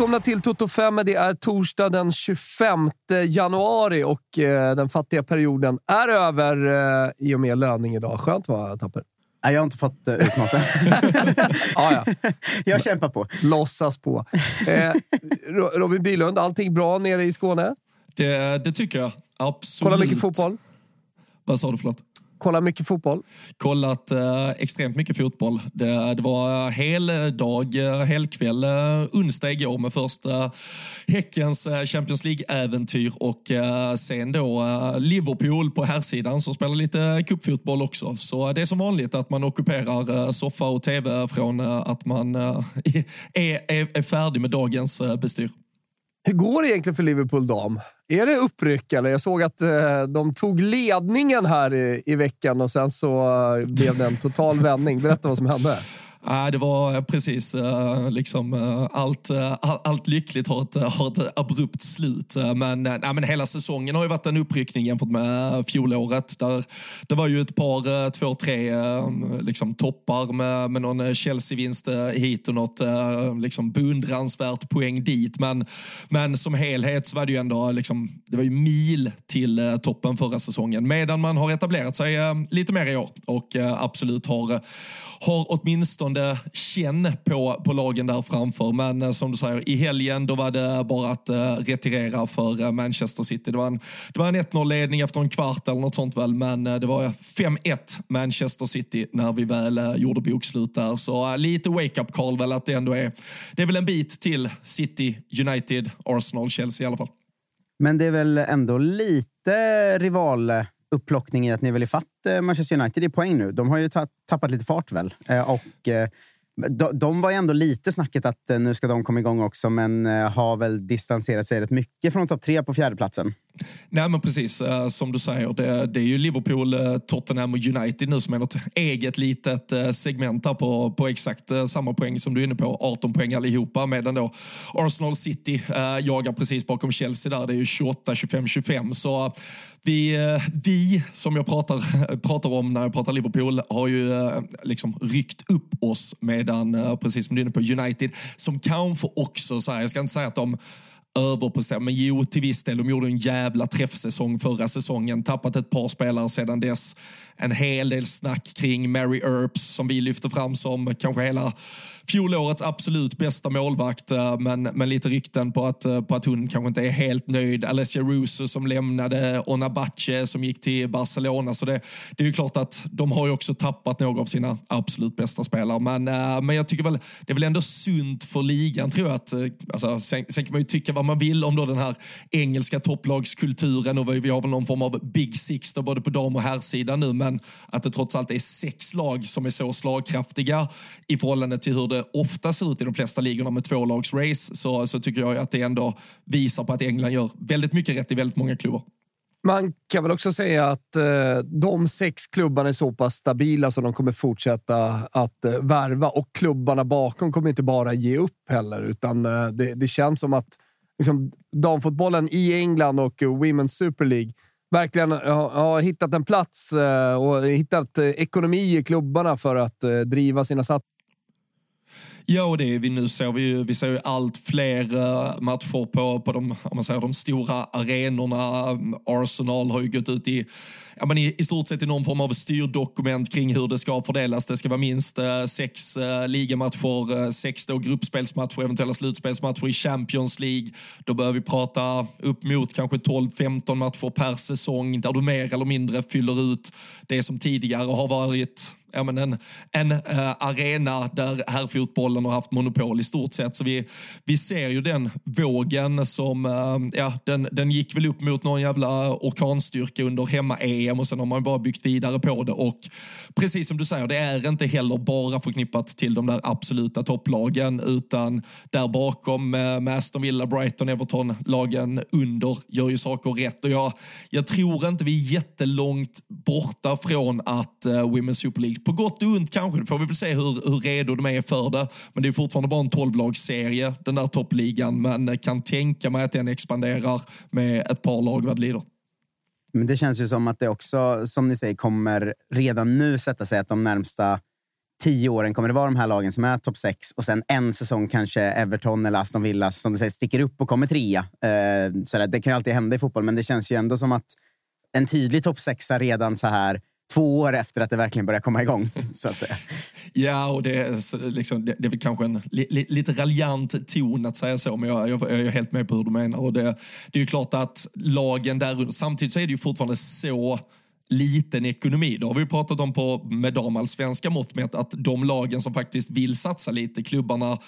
Välkomna till Toto 5. Det är torsdag den 25 januari och eh, den fattiga perioden är över eh, i och med löning idag. Skönt va, Tapper? Nej, jag har inte fått uh, ut något än. ja, ja. Jag kämpar på. Låtsas på. Eh, Robin Bylund, allting bra nere i Skåne? Det, det tycker jag. Absolut. Kolla mycket fotboll? Vad sa du? Förlåt? Kollat mycket fotboll? Kollat eh, extremt mycket fotboll. Det, det var heldag, eh, helkväll, eh, onsdag igår med första Häckens eh, Champions League-äventyr och eh, sen då eh, Liverpool på herrsidan som spelar lite cupfotboll också. Så det är som vanligt att man ockuperar eh, soffa och tv från eh, att man är, är, är färdig med dagens bestyr. Hur går det egentligen för Liverpool dam? Är det uppryck eller? Jag såg att eh, de tog ledningen här i, i veckan och sen så eh, blev det en total vändning. Berätta vad som hände. Nej, det var eh, precis eh, liksom eh, allt, allt lyckligt har ett, har ett abrupt slut. Men, nej, men hela säsongen har ju varit en uppryckning jämfört med fjolåret. Där, det var ju ett par, två, tre liksom, toppar med, med någon Chelsea-vinst hit och något liksom, beundransvärt poäng dit. Men, men som helhet så var det ju ändå liksom, det var ju mil till toppen förra säsongen. Medan man har etablerat sig lite mer i år och absolut har, har åtminstone avgörande känn på, på lagen där framför. Men eh, som du säger, i helgen då var det bara att eh, retirera för eh, Manchester City. Det var en, en 1-0-ledning efter en kvart eller något sånt väl, men eh, det var 5-1 Manchester City när vi väl gjorde bokslut där. Så lite wake-up call väl att det ändå är, det är väl en bit till City, United, Arsenal, Chelsea i alla fall. Men det är väl ändå lite rival upplockning i att ni är väl ifatt eh, Manchester United i poäng nu. De har ju tappat lite fart väl. Eh, och eh, de, var ju ändå lite snacket att nu ska de komma igång också, men har väl distanserat sig rätt mycket från topp tre på fjärdeplatsen. Nej men precis, som du säger, det, det är ju Liverpool, Tottenham och United nu som är något eget litet segment där på, på exakt samma poäng som du är inne på, 18 poäng allihopa, medan då Arsenal City jagar precis bakom Chelsea där, det är ju 28, 25, 25. Så vi, eh, vi som jag pratar, pratar om när jag pratar Liverpool, har ju eh, liksom ryckt upp oss medan, eh, precis som du är inne på, United, som kanske också, så här, jag ska inte säga att de överpresterat. Men jo, till viss del. De gjorde en jävla träffsäsong förra säsongen. Tappat ett par spelare sedan dess. En hel del snack kring Mary Earps som vi lyfter fram som kanske hela fjolårets absolut bästa målvakt, eh, men, men lite rykten på att, eh, på att hon kanske inte är helt nöjd. Alessia Russo som lämnade, Onabache som gick till Barcelona. Så det, det är ju klart att de har ju också tappat några av sina absolut bästa spelare. Men, eh, men jag tycker väl, det är väl ändå sunt för ligan, tror jag. Att, alltså, sen, sen kan man ju tycka vad man vill om då den här engelska topplagskulturen. Och vi har väl någon form av Big Six då, både på dam och herrsidan nu, men att det trots allt är sex lag som är så slagkraftiga i förhållande till hur det ofta ser ut i de flesta ligorna med tvålagsrace så, så tycker jag att det ändå visar på att England gör väldigt mycket rätt i väldigt många klubbar. Man kan väl också säga att eh, de sex klubbarna är så pass stabila så de kommer fortsätta att eh, värva. Och klubbarna bakom kommer inte bara ge upp heller, utan eh, det, det, känns som att liksom, damfotbollen i England och Women's Super League verkligen har, har hittat en plats eh, och hittat eh, ekonomi i klubbarna för att eh, driva sina satsningar Ja, och det vi nu ser vi ju, vi ser ju allt fler eh, matcher på, på de, om man säger, de stora arenorna. Arsenal har ju gått ut i, ja, men i, i stort sett i någon form av styrdokument kring hur det ska fördelas. Det ska vara minst eh, sex eh, ligamatcher, sex då gruppspelsmatcher, eventuella slutspelsmatcher i Champions League. Då börjar vi prata upp mot kanske 12-15 matcher per säsong där du mer eller mindre fyller ut det som tidigare har varit ja, men en, en uh, arena där herrfotbollen har haft monopol i stort sett. Så vi, vi ser ju den vågen som, eh, ja, den, den gick väl upp mot någon jävla orkanstyrka under hemma-EM och sen har man bara byggt vidare på det. Och precis som du säger, det är inte heller bara förknippat till de där absoluta topplagen utan där bakom eh, med Aston Villa, Brighton, Everton, lagen under gör ju saker rätt. Och jag, jag tror inte vi är jättelångt borta från att eh, Women's Super League på gott och ont kanske, får vi väl se hur, hur redo de är för det. Men det är fortfarande bara en 12-lagsserie, den där toppligan. Men kan tänka mig att den expanderar med ett par lag vad det lider. Men det känns ju som att det också, som ni säger, kommer redan nu sätta sig att de närmsta tio åren kommer det vara de här lagen som är topp sex och sen en säsong kanske Everton eller Aston Villa som du säger, sticker upp och kommer trea. Eh, sådär. Det kan ju alltid hända i fotboll, men det känns ju ändå som att en tydlig topp sexa redan så här två år efter att det verkligen börjar komma igång. så att säga. Ja, och det är, liksom, det, det är väl kanske en li, li, lite raljant ton att säga så, men jag, jag, jag, är helt med på hur du menar. Och det, det är ju klart att lagen där samtidigt så är det ju fortfarande så liten ekonomi. Det har vi pratat om på, med damallsvenska mått med att de lagen som faktiskt vill satsa lite, klubbarna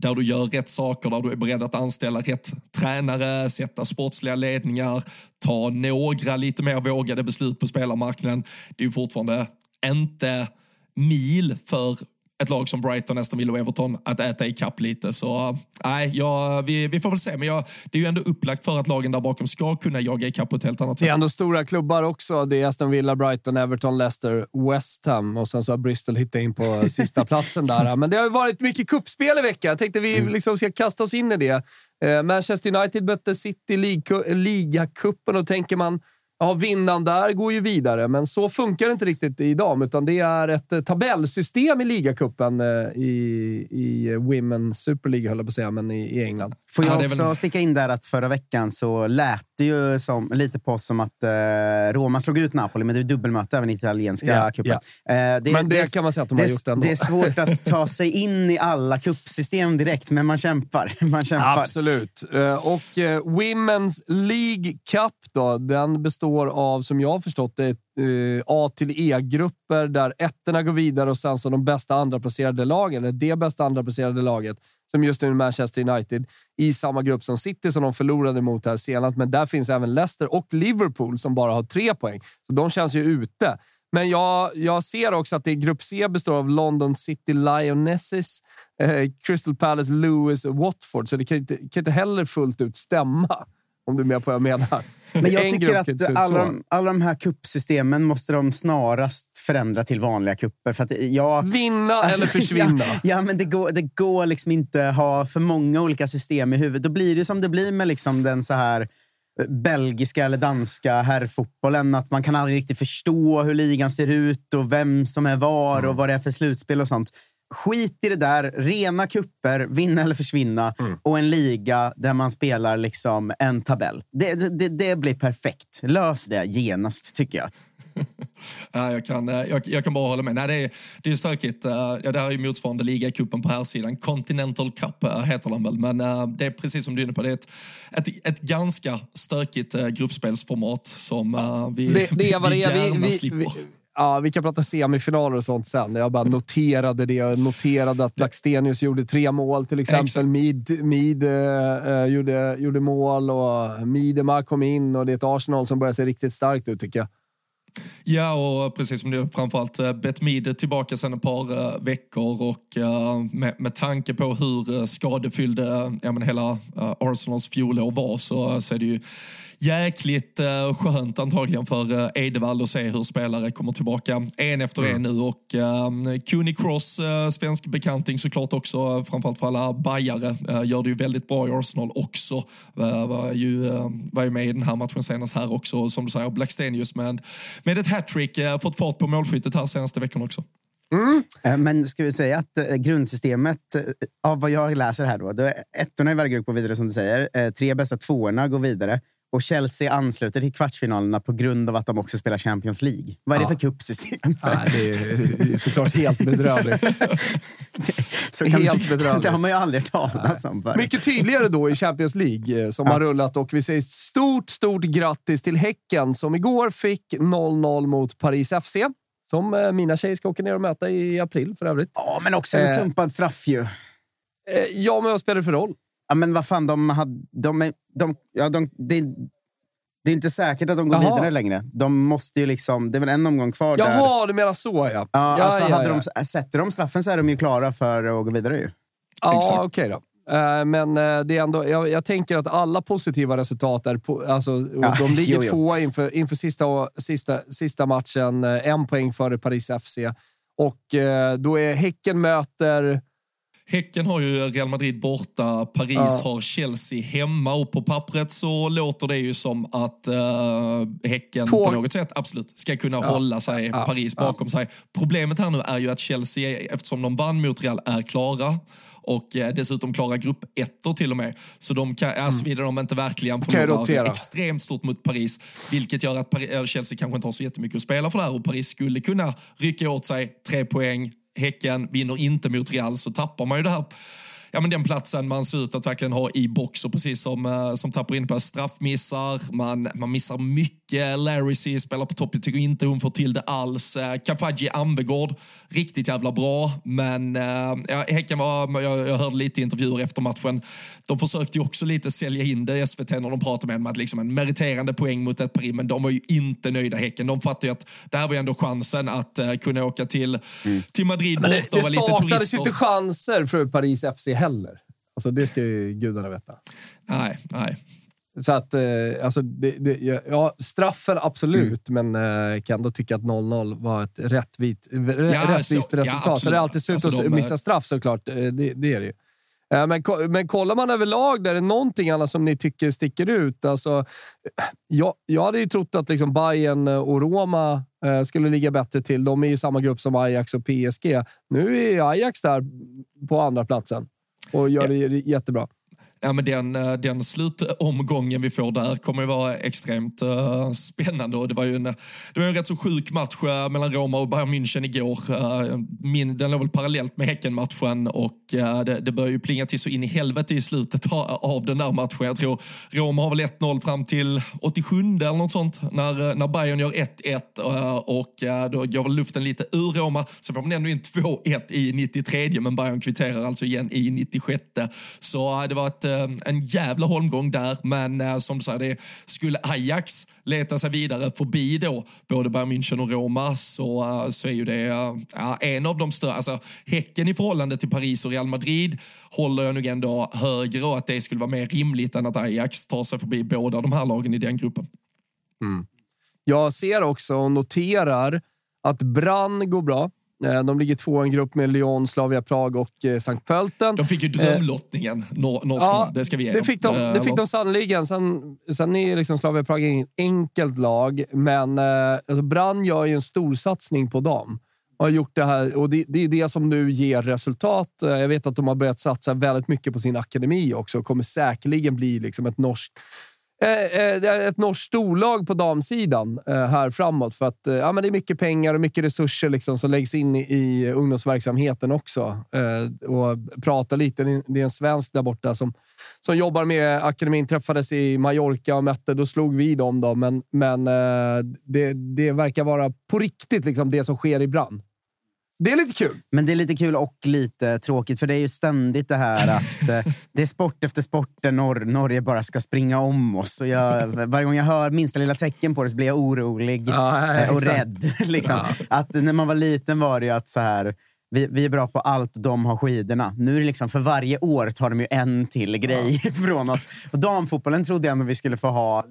där du gör rätt saker, där du är beredd att anställa rätt tränare, sätta sportsliga ledningar, ta några lite mer vågade beslut på spelarmarknaden. Det är ju fortfarande inte mil för ett lag som Brighton, Aston Villa och Everton att äta i kapp lite. Så nej, ja, vi, vi får väl se. Men ja, det är ju ändå upplagt för att lagen där bakom ska kunna jaga i kapp på ett helt annat sätt. Det är ändå stora klubbar också. Det är Aston Villa, Brighton, Everton, Leicester, West Ham och sen så har Bristol hittat in på sista platsen där. Men det har varit mycket kuppspel i veckan. Jag tänkte vi mm. liksom ska kasta oss in i det. Eh, Manchester United mötte City i ligacupen och tänker man Ja, vinnaren där går ju vidare, men så funkar det inte riktigt idag. Utan det är ett eh, tabellsystem i ligacupen eh, i, i Women's Super League, höll jag på att säga, men i, i England. Får jag ja, också väl... sticka in där att förra veckan så lät det ju som, lite på oss som att eh, Roma slog ut Napoli, men det är dubbelmöte även i italienska yeah, cupen. Yeah. Eh, det, men det, det, kan man säga att de det, har gjort ändå. Det är svårt att ta sig in i alla cupsystem direkt, men man kämpar. Man kämpar. Absolut. Eh, och eh, Women's League Cup då, den består av, som jag har förstått det, eh, A till E-grupper där ettorna går vidare och sen så de bästa andra placerade lagen, eller det bästa andra placerade laget, som just nu är Manchester United, i samma grupp som City som de förlorade mot här senast. Men där finns även Leicester och Liverpool som bara har tre poäng. Så de känns ju ute. Men jag, jag ser också att det grupp C består av London City Lionesses, eh, Crystal Palace, Lewis och Watford. Så det kan inte, kan inte heller fullt ut stämma. Om du är med på vad jag menar. Men jag tycker att alla de, alla de här kuppsystemen måste de snarast förändra till vanliga kupper. För att jag, Vinna alltså, eller försvinna. Ja, ja, men det går, det går liksom inte ha för många olika system i huvudet. Då blir det som det blir med liksom den så här eh, belgiska eller danska herrfotbollen. Att man kan aldrig riktigt förstå hur ligan ser ut och vem som är var mm. och vad det är för slutspel och sånt. Skit i det där. Rena kupper, vinna eller försvinna. Mm. Och en liga där man spelar liksom en tabell. Det, det, det blir perfekt. Lös det genast, tycker jag. ja, jag, kan, eh, jag, jag, kan bara hålla med. Nej, det, är, det är stökigt. Eh, ja, det här är motsvarande ligacupen på här sidan. Continental Cup eh, heter den väl. Men det är precis som du är inne på. Det är ett, ett, ett ganska stökigt gruppspelsformat som vi, det, det är vad vi gärna vi, slipper. Vi, Ja, vi kan prata semifinaler och sånt sen. Jag bara noterade det. Jag noterade att Blackstenius gjorde tre mål till exempel. Mid, Mid uh, gjorde, gjorde mål och Midema kom in och det är ett Arsenal som börjar se riktigt starkt ut tycker jag. Ja, och precis som du framförallt uh, Betmid tillbaka sedan ett par uh, veckor och uh, med, med tanke på hur skadefyllda ja, men hela Arsenals fjolår var så, så är det ju jäkligt uh, skönt antagligen för uh, Edevall att se hur spelare kommer tillbaka en efter mm. en nu. Och uh, Cooney Cross, uh, svensk bekanting såklart också, uh, framförallt för alla bajare, uh, gör det ju väldigt bra i Arsenal också. Uh, var, ju, uh, var ju med i den här matchen senast här också, som du säger, Blackstenius med, med ett hattrick, uh, fått fart på målskyttet här senaste veckan också. Mm. Men ska vi säga att grundsystemet, av vad jag läser här då, då ettorna i varje grupp går vidare som du säger. Tre bästa tvåorna går vidare. Och Chelsea ansluter till kvartsfinalerna på grund av att de också spelar Champions League. Vad är ja. det för kuppsystem? Ja, det är såklart helt bedrövligt. så helt bedrövligt. Det har man ju aldrig talat om förut. Mycket tydligare då i Champions League eh, som ja. har rullat och vi säger stort, stort grattis till Häcken som igår fick 0-0 mot Paris FC. Som eh, mina tjejer ska åka ner och möta i april för övrigt. Ja, men också en eh, sumpad straff ju. Ja, men vad spelar det för roll? Ja, men vad fan, de hade... De, de, ja, de, det, det är inte säkert att de går Jaha. vidare längre. De måste ju liksom, det är väl en omgång kvar. Jaha, där. du menar så ja. ja, ja, alltså, ja, hade ja. De, sätter de straffen så är de ju klara för att gå vidare. Ju. Ja, okej okay då. Uh, men uh, det är ändå, jag, jag, tänker att alla positiva resultat är... Po, alltså, ja, de ligger tvåa inför, inför sista, sista, sista matchen. Uh, en poäng före Paris FC. Och då är Häcken möter... Häcken har ju Real Madrid borta, Paris ja. har Chelsea hemma och på pappret så låter det ju som att uh, Häcken Två. på något sätt absolut ska kunna ja. hålla sig ja. Paris bakom sig. Problemet här nu är ju att Chelsea, eftersom de vann mot Real, är klara och eh, dessutom klara gruppettor till och med. Så de kan, mm. såvida de inte verkligen förlorar extremt stort mot Paris, vilket gör att Paris, Chelsea kanske inte har så jättemycket att spela för där och Paris skulle kunna rycka åt sig tre poäng. Häcken vinner inte mot Real så tappar man ju det här ja, men den platsen man ser ut att verkligen ha i box och precis som, eh, som tappar in på straffmissar, man, man missar mycket. Larry C spelar på topp, jag tycker inte hon får till det alls. Uh, Kafaji Ambegård, riktigt jävla bra, men uh, ja, Häcken var, jag, jag hörde lite intervjuer efter matchen, de försökte ju också lite sälja in det i SVT när de pratade med med att liksom en meriterande poäng mot ett Paris, men de var ju inte nöjda Häcken. De fattade ju att det här var ju ändå chansen att uh, kunna åka till, mm. till Madrid borta och vara lite turister. Det saknades ju inte chanser för Paris FC heller. Alltså, det ska ju gudarna veta. Nej, nej. Så att, eh, alltså, det, det, ja, straffen absolut, mm. men eh, kan ändå tycka att 0-0 var ett rättvit, ja, rättvist så, resultat. Ja, så det är alltid surt alltså, att missa straff såklart. Eh, det, det är det ju. Eh, men, men kollar man överlag, där är det någonting annat som ni tycker sticker ut? Alltså, jag, jag hade ju trott att liksom Bayern och Roma eh, skulle ligga bättre till. De är i samma grupp som Ajax och PSG. Nu är Ajax där på andra platsen och gör det jättebra. Ja, men den, eh, den slutomgången vi får där kommer att vara extremt uh, spännande. Och det var ju en, det var en rätt så sjuk match uh, mellan Roma och Bayern München igår. Uh, min, den låg väl parallellt med Häcken-matchen och det, det började ju plinga till så in i helvete i slutet av, av den där matchen. Jag tror Roma har väl 1-0 fram till 87 eller något sånt när, när Bayern gör 1-1 och då går väl luften lite ur Roma. Sen får man ändå in 2-1 i 93 men Bayern kvitterar alltså igen i 96. Så det var ett Eh, en jävla holmgång där, men eh, som du säger, det, skulle Ajax leta sig vidare förbi då både Bayern München och Roma så, eh, så är ju det ja, en av de större. Alltså, häcken i förhållande till Paris och Real Madrid håller jag nog ändå högre och att det skulle vara mer rimligt än att Ajax tar sig förbi båda de här lagen i den gruppen. Mm. Jag ser också och noterar att Brann går bra. Eh, de ligger två i en grupp med Lyon, Slavia Prag och eh, Sankt Pölten. De fick ju drömlottningen, nor ja, det ska vi ge det fick de, Det eh, fick de sannoliken. Sen, sen är liksom Slavia Prag inget enkelt lag, men alltså Brann gör ju en stor satsning på dem. Har gjort det här och det, det, är det som nu ger resultat. Jag vet att de har börjat satsa väldigt mycket på sin akademi också och kommer säkerligen bli liksom ett norskt Eh, eh, Eh, eh, ett norskt storlag på damsidan eh, här framåt. För att ja, men det är mycket pengar och mycket resurser liksom som läggs in i ungdomsverksamheten också. Och prata lite. Det är en svensk där borta som, som jobbar med akademin. Träffades i Mallorca och mötte. Då slog vi dem, då, men, men det, det verkar vara på riktigt liksom, det som sker i brand. Det är lite kul. Men det är lite kul och lite tråkigt, för det är ju ständigt det här att eh, det är sport efter sport där Nor Norge bara ska springa om oss. Och jag, varje gång jag hör minsta lilla tecken på det så blir jag orolig ja, eh, och rädd. Liksom. Ja. Att när man var liten var det ju att så här, vi, vi är bra på allt, de har skidorna. Nu är det liksom, för varje år tar de ju en till grej ja. från oss. Och damfotbollen trodde jag ändå vi skulle få ha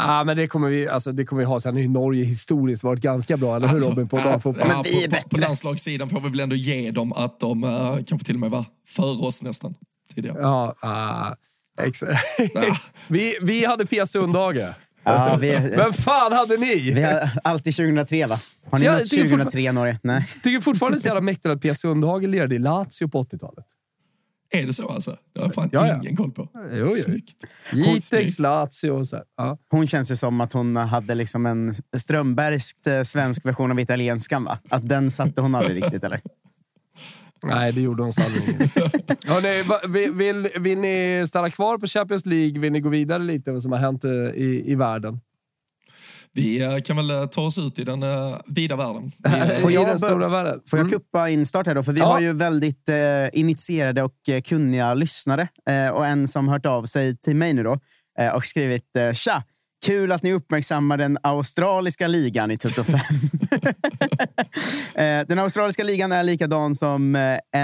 Ah, men det kommer vi, alltså, det kommer vi ha. Sen har Norge historiskt varit ganska bra, eller hur alltså, Robin? På, äh, ja, på, på, på landslagssidan får vi väl ändå ge dem att de uh, kanske till och med var före oss nästan tidigare. Ja, uh, exakt. vi, vi hade Pia Sundhage. Ja, vi, Vem fan hade ni? Vi har alltid 2003, va? Har ni något 2003 Norge? Nej. Tycker fortfarande så jävla mäktigt att Pia Sundhage lirade i Lazio på 80-talet. Är det så alltså? Det har jag fan ja, ja. ingen koll på. Jo, jo. Snyggt. Jitex, Lazio och så. Ja. Hon känns ju som att hon hade liksom en Strömbergskt eh, svensk version av italienskan. Va? Att den satte hon aldrig riktigt, eller? Nej, det gjorde hon sannolikt vill, vill, vill ni stanna kvar på Champions League? Vill ni gå vidare lite vad som har hänt eh, i, i världen? Vi eh, kan väl eh, ta oss ut i den uh, vida världen. Får jag, den stora världen. Får jag mm. kuppa instart här då? För vi ja. har ju väldigt eh, initierade och kunniga lyssnare. Eh, och en som hört av sig till mig nu då eh, och skrivit eh, “Tja! Kul att ni uppmärksammar den australiska ligan i Tutto 5. den australiska ligan är likadan som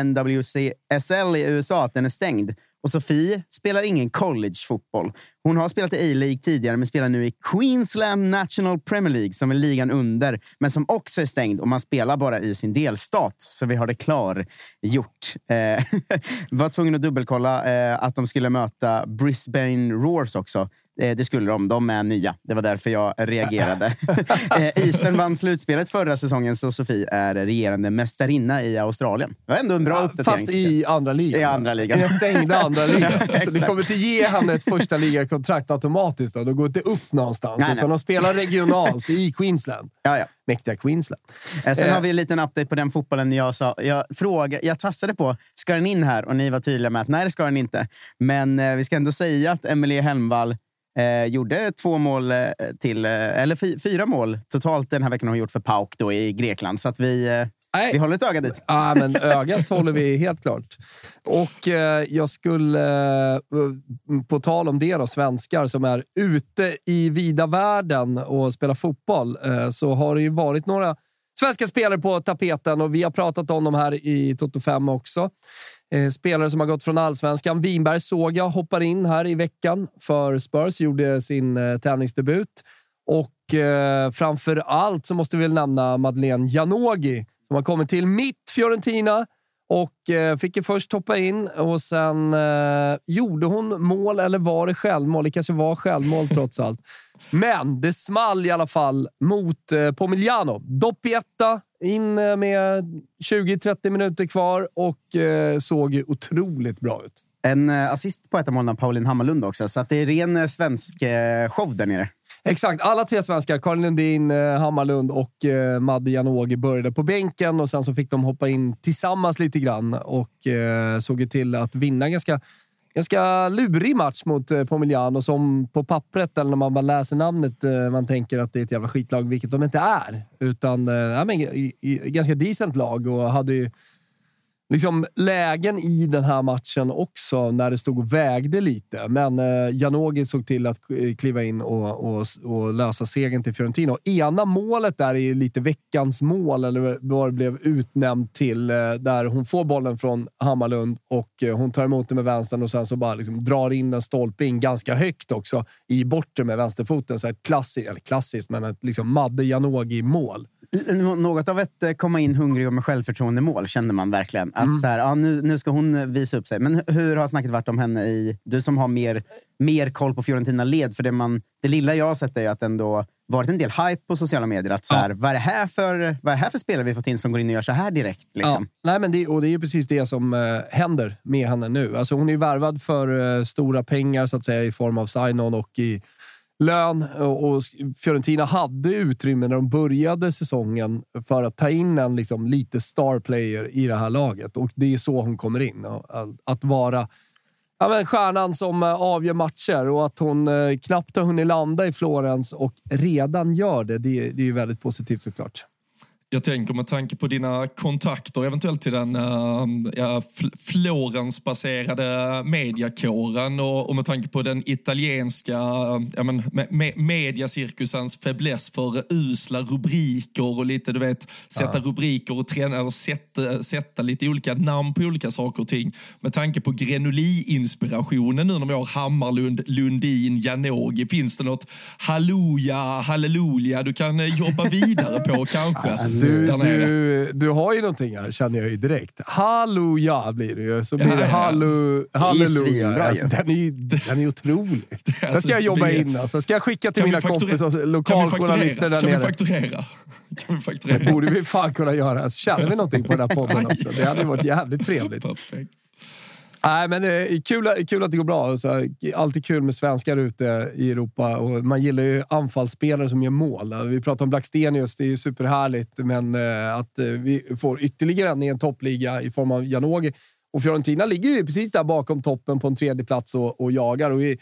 NWCSL i USA, att den är stängd. Och Sofie spelar ingen collegefotboll. Hon har spelat i A-League tidigare, men spelar nu i Queensland National Premier League, som är ligan under, men som också är stängd och man spelar bara i sin delstat. Så vi har det klargjort. Eh, var tvungen att dubbelkolla eh, att de skulle möta Brisbane Roars också. Eh, det skulle de. De är nya. Det var därför jag reagerade. Eh, Eastern vann slutspelet förra säsongen, så Sofie är regerande mästarinna i Australien. Det var ändå en bra uppdatering. Fast i andra ligan. I andra ligan. I den stängda andra ligan. så ni kommer inte ge henne ett första ligakontrakt automatiskt. Då. De går inte upp någonstans. Nej, nej. utan de spelar regionalt i Queensland. Ja, ja. Mäktiga Queensland. Eh, Sen har vi en liten update på den fotbollen jag sa. Jag, frågade, jag tassade på, ska den in här? Och ni var tydliga med att nej, det ska den inte. Men vi ska ändå säga att Emelie Helmvall eh, gjorde två mål eh, till, eh, eller fy, fyra mål totalt den här veckan har gjort för PAOK då i Grekland. Så att vi, eh, vi håller ett öga dit. Ja, men ögat håller vi helt klart. Och eh, jag skulle, eh, på tal om det då, svenskar som är ute i vida världen och spelar fotboll, så har det ju varit några svenska spelare på tapeten och vi har pratat om dem här i Toto 5 också. Eh, spelare som har gått från allsvenskan. Winberg såg jag hoppar in här i veckan för Spurs, gjorde sin eh, tävlingsdebut. Och eh, framför allt så måste vi väl nämna Madeleine Janogy som har kommit till mitt Fiorentina och eh, fick ju först hoppa in och sen eh, gjorde hon mål, eller var det självmål? Det kanske var självmål trots allt. Men det small i alla fall mot eh, Pomigliano. Doppietta in eh, med 20-30 minuter kvar och eh, såg otroligt bra ut. En eh, assist på ett av målen av Pauline Hammarlund också. Så det är ren eh, svensk eh, show där nere. Exakt. Alla tre svenskar, Karin Lundin, Hammarlund och eh, Madde Janogy började på bänken och sen så fick de hoppa in tillsammans lite grann och eh, såg ju till att vinna ganska, ganska lurig match mot eh, Pomigliano som på pappret, eller när man bara läser namnet, eh, man tänker att det är ett jävla skitlag, vilket de inte är. Utan eh, ja, men, ganska decent lag och hade ju liksom lägen i den här matchen också när det stod och vägde lite. Men eh, Janogy såg till att eh, kliva in och, och, och lösa segern till Fiorentina. Och ena målet där är lite veckans mål, eller vad det blev utnämnt till, eh, där hon får bollen från Hammarlund och eh, hon tar emot den med vänstern och sen så bara liksom drar in en stolpe in ganska högt också i bortre med vänsterfoten. Så här klassiskt, eller klassiskt, men ett liksom Madde Janogy-mål. Något av ett eh, komma in hungrig och med självförtroende mål kände man verkligen. Att så här, ja, nu, nu ska hon eh, visa upp sig. Men hu- hur har snacket varit om henne i... Du som har mer, mer koll på Fiorentina-led. För det, man, det lilla jag har sett är att det ändå varit en del hype på sociala medier. Att så här, vad, är det här för, vad är här för spelare vi fått in som går in och gör så här direkt? Liksom? Ja, nej, men det, och det är precis det som eh, händer med henne nu. Alltså hon är ju värvad för eh, stora pengar så att säga i form av sign-on och i lön. Och, Fiorentina hade utrymme när de började säsongen för att ta in en liksom, lite star player i det här laget. Och det är så hon kommer in. Att- vara ja, men stjärnan som eh, avgör matcher och att hon eh, knappt har hunnit landa i Florens och redan gör det, det, det är ju väldigt positivt såklart. Jag tänker med tanke på dina kontakter eventuellt till den ja, Fl- Florensbaserade mediakåren och, och med tanke på den italienska ja, men, me, me, mediacirkusens fäbless för usla rubriker och lite, du vet, sätta rubriker och träna, eller sätta, sätta lite olika namn på olika saker och ting. Med tanke på Grenoli-inspirationen nu när vi har Hammarlund, Lundin, Janogy, finns det något halleluja, halleluja du kan eh, jobba vidare på kanske? Du, nere? du, du har ju någonting här, känner jag ju direkt. Halleluja blir det ju. Så blir det hallu, halleluja. Alltså, den, är ju, den är otrolig. Den alltså, ska jag jobba in. Alltså. Ska jag skicka till mina kompisar, Kan vi lokaljournalister där fakturera? Kan vi nere. fakturera? Kan vi Det fakturera? borde vi fan kunna göra. Så tjänar vi någonting på den här podden också. Det hade varit jävligt trevligt. Perfekt. Nej, men eh, kul, kul att det går bra. Så, alltid kul med svenskar ute i Europa. Och man gillar ju anfallsspelare som gör mål. Vi pratar om Blackstenius, det är ju superhärligt. Men eh, att eh, vi får ytterligare en i en toppliga i form av Janogy. Och Fiorentina ligger ju precis där bakom toppen på en tredje plats och, och jagar. Och vi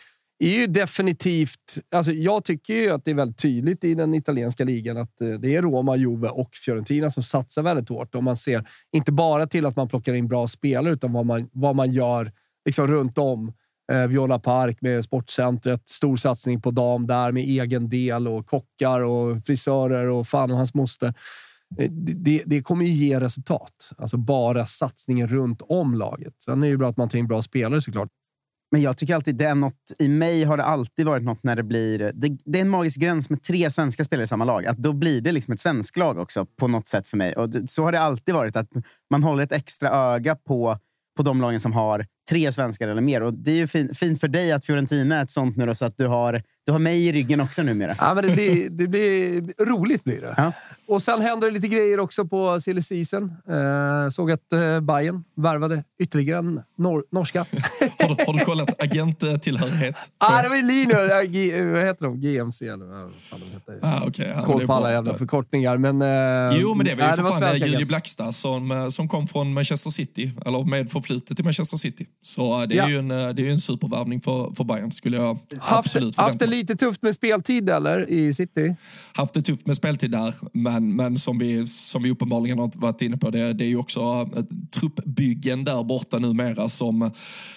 är ju definitivt... Alltså jag tycker ju att det är väldigt tydligt i den italienska ligan att eh, det är Roma, Juve och Fiorentina som satsar väldigt hårt. Och man ser inte bara till att man plockar in bra spelare, utan vad man, vad man gör liksom runt om. Eh, Viola Park med sportcentret, stor satsning på dam där med egen del och kockar och frisörer och fan och hans moster. Eh, det, det, det kommer ju ge resultat. Alltså bara satsningen runt om laget. Sen är det ju bra att man tar in bra spelare såklart. Men jag tycker alltid det är något, i mig har det alltid varit något när det blir... Det, det är en magisk gräns med tre svenska spelare i samma lag. Att då blir det liksom ett svenskt lag också på något sätt för mig. Och det, så har det alltid varit. att Man håller ett extra öga på, på de lagen som har tre svenskar eller mer. Och Det är ju fin, fint för dig att Fiorentina är ett sånt nu då, så att du har, du har mig i ryggen också numera. Ja, men det, blir, det blir roligt. blir det. Ja. Och Sen händer det lite grejer också på silly season. Eh, såg att eh, Bayern värvade ytterligare en nor norska. Har du, har du kollat agenttillhörighet? ah, det var Lino. Äh, G, vad heter de? GMC eller vad fan de heter. Ah, okay. det Koll på alla jävla förkortningar. Men, eh, Jo, men det var ju nej, för fan Julie agent. Blackstad som, eh, som kom från Manchester City, eller med förflutet i Manchester City. Så eh, det är Ja. ju en, eh, det är en supervärvning för, för Bayern, skulle jag Haft, absolut haft förvänta det mig. lite tufft med speltid eller i City? Haft det tufft med speltid där, men, men som, vi, som vi uppenbarligen har varit inne på, det, det är ju också ett truppbyggen där borta numera som,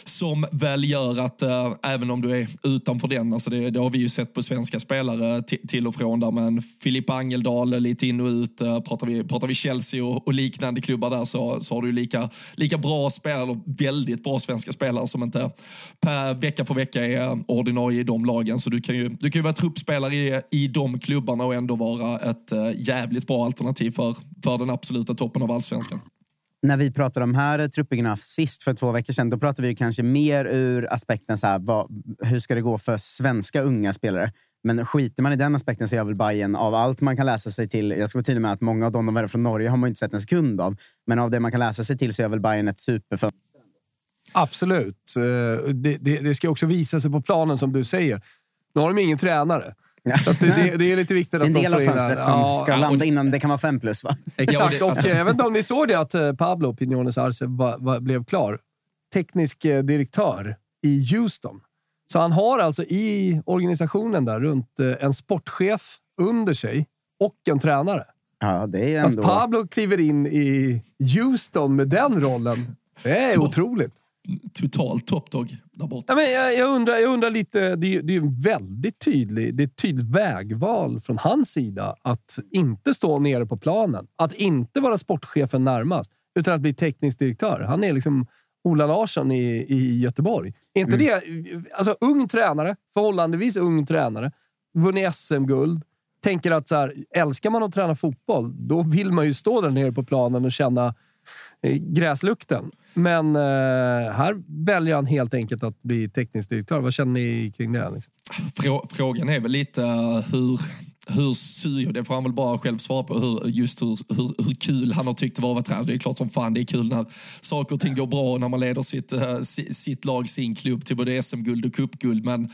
som väl gör att äh, även om du är utanför den, alltså det, det har vi ju sett på svenska spelare till och från där, men Filip Angeldal lite in och ut, äh, pratar, vi, pratar vi Chelsea och, och liknande klubbar där så, så har du ju lika, lika bra spelare, väldigt bra svenska spelare som inte per vecka för vecka är ordinarie i de lagen. Så du kan ju, du kan ju vara truppspelare i, i de klubbarna och ändå vara ett äh, jävligt bra alternativ för, för den absoluta toppen av allsvenskan. när vi pratade om de här truppbyggena sist för två veckor sedan, då pratade vi kanske mer ur aspekten så här, vad, hur ska det gå för svenska unga spelare? Men skiter man i den aspekten så är väl Bayern av allt man kan läsa sig till. Jag ska vara tydlig med att många av dem de värvar från Norge har man inte sett en sekund av. Men av det man kan läsa sig till så är väl Bayern ett superfönster. Absolut. Eh, Det, det, det ska också visa sig på planen, som du säger. Nu har de ingen tränare. Att det, det, det är lite viktigt Det är att en de del av får in fönstret som Ja, ska landa innan det kan vara fem plus. Va? Exakt. Ja, och alltså- jag vet inte om ni såg det att eh, Pablo Pinones Arce va- va- blev klar. Teknisk eh, direktör i Houston. Så han har alltså i organisationen där runt eh, en sportchef under sig och en tränare. Ja, det är Att ändå... Pablo kliver in i Houston med den rollen, det är otroligt. Total toppdog där borta. Ja, men jag, jag, undrar, jag undrar lite, det är, det är en väldigt tydlig, det är ett tydligt vägval från hans sida att inte stå nere på planen. Att inte vara sportchefen närmast, utan att bli teknisk direktör. Han är liksom Ola Larsson i, i Göteborg. Är inte det... Alltså, ung tränare, förhållandevis ung tränare, vunnit SM-guld. Tänker att så här, älskar man att träna fotboll, då vill man ju stå där nere på planen och känna Eh, gräslukten. Men eh, här väljer han helt enkelt att bli teknisk direktör. Vad känner ni kring det? Liksom? Frå, frågan är väl lite eh, hur, hur sur, det får han väl bara själv svara på, hur, just hur, hur, hur kul han har tyckt det var att vara tränare. Det är klart som fan det är kul när saker och ting går bra och när man leder sitt, eh, sitt lag, sin klubb till både SM-guld och cupguld. Men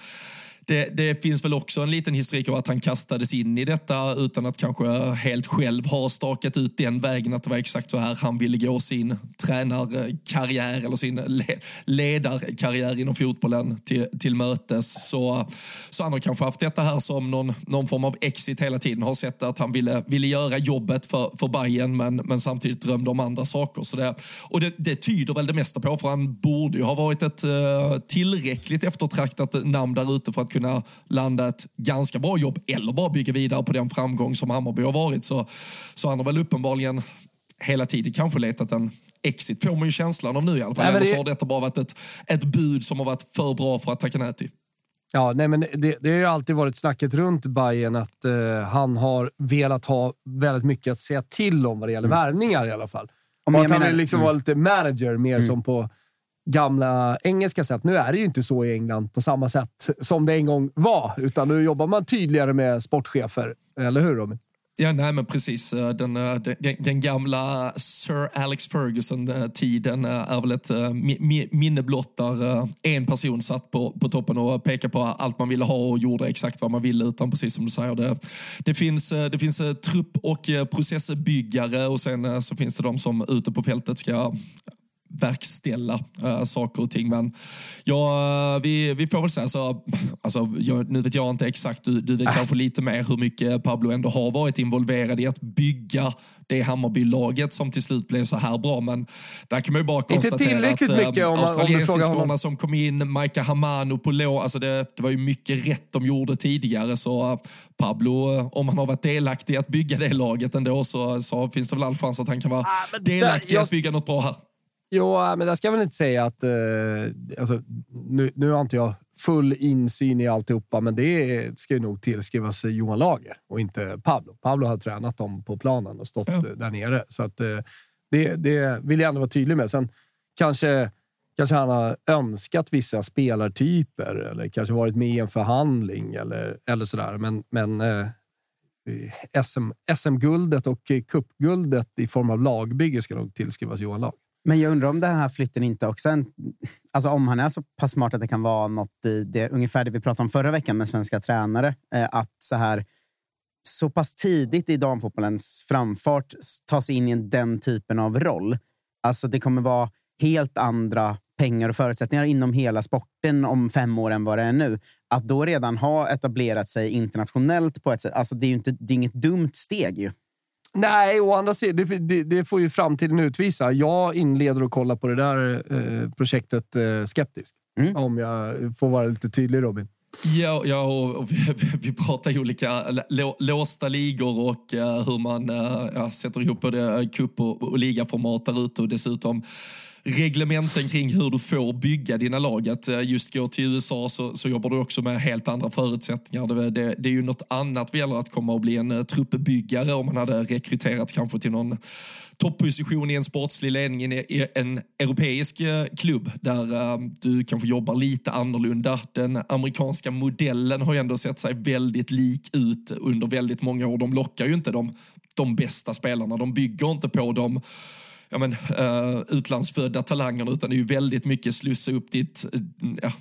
det, det finns väl också en liten historik av att han kastades in i detta utan att kanske helt själv ha stakat ut den vägen, att det var exakt så här han ville gå sin tränarkarriär eller sin le, ledarkarriär inom fotbollen till, till mötes. Så, så han har kanske haft detta här som någon, någon form av exit hela tiden. Har sett att han ville, ville göra jobbet för, för Bayern men, men samtidigt drömde om andra saker. Så det, och det, det tyder väl det mesta på, för han borde ju ha varit ett eh, tillräckligt eftertraktat namn där ute för att kunna landa ett ganska bra jobb eller bara bygga vidare på den framgång som Hammarby har varit. Så, så han har väl uppenbarligen hela tiden kanske letat en exit, får man ju känslan av nu i alla fall. Nej, men Eller det- så har detta bara varit ett, ett bud som har varit för bra för att tacka nej till. Ja, nej, men det, det har ju alltid varit snacket runt Bayern att eh, han har velat ha väldigt mycket att säga till om vad det gäller värvningar i alla fall. Om Och att han menar- vill liksom mm. vara lite manager, mer som på gamla engelska sätt. Nu är det ju inte så i England på samma sätt som det en gång var, utan nu jobbar man tydligare med sportchefer. Eller hur Robin? Ja, nej men precis. Eh, eh, den, den, den, gamla Sir Alex Ferguson-tiden eh, är väl ett minne blott där en person satt på, på toppen och pekade på allt man ville ha och gjorde exakt vad man ville. Utan precis som du säger, det, det finns, det finns trupp och processbyggare och sen så finns det de som ute på fältet ska verkställa äh, saker och ting. Men ja, vi, vi får väl säga så. Alltså, jag, nu vet jag inte exakt, du, du vet kanske lite mer hur mycket Pablo ändå har varit involverad i att bygga det Hammarby-laget som till slut blev så här bra. Men där kan man ju bara konstatera att honom. australiensiskorna som kom in, Maika Hamano på lå, alltså det, det var ju mycket rätt de gjorde tidigare. Så äh, Pablo, äh, om han har varit delaktig i att bygga det laget ändå så, så finns det väl all chans att han kan vara delaktig i att bygga något bra här. Jo, men jag ska väl inte säga att... Eh, alltså, nu, nu har inte jag full insyn i alltihopa, men det ska ju nog tillskrivas Johan Lager och inte Pablo. Pablo har tränat dem på planen och stått ja. där nere. Så att, eh, det, det vill jag ändå vara tydlig med. Sen kanske, kanske han har önskat vissa spelartyper eller kanske varit med i en förhandling eller, eller sådär. Men, men eh, SM, SM-guldet och cupguldet i form av lagbygge ska nog tillskrivas Johan Lag. Men jag undrar om den här flytten inte också... En, alltså om han är så pass smart att det kan vara något i det, ungefär det vi pratade om förra veckan med svenska tränare. Eh, att så här så pass tidigt i damfotbollens framfart ta sig in i den typen av roll. Alltså det kommer vara helt andra pengar och förutsättningar inom hela sporten om fem år än vad det är nu. Att då redan ha etablerat sig internationellt på ett sätt, alltså det är ju inte, det är inget dumt steg ju. Nej, å andra sidan, det, det, det, får ju framtiden utvisa. Jag inleder och kollar på det där eh, projektet eh, skeptisk. Mm. Om jag får vara lite tydlig, Robin. Ja, ja och vi, vi pratar ju olika lå, låsta ligor och uh, hur man uh, ja, sätter ihop både cup och, och ligaformat där ute och dessutom reglementen kring hur du får bygga dina lag. Att eh, just gå till USA så, så jobbar du också med helt andra förutsättningar. Det, det, det är ju något annat vad gäller att komma och bli en eh, truppbyggare om man hade rekryterat kanske till någon topposition i en sportslig ledning i en e, europeisk eh, klubb där du kanske jobbar lite annorlunda. Den amerikanska modellen har ju ändå sett sig väldigt lik ut under väldigt många år. De lockar ju inte de, de bästa spelarna. De bygger inte på dem ja, men, uh, utlandsfödda talangerna utan det är ju väldigt mycket slussa upp ditt uh,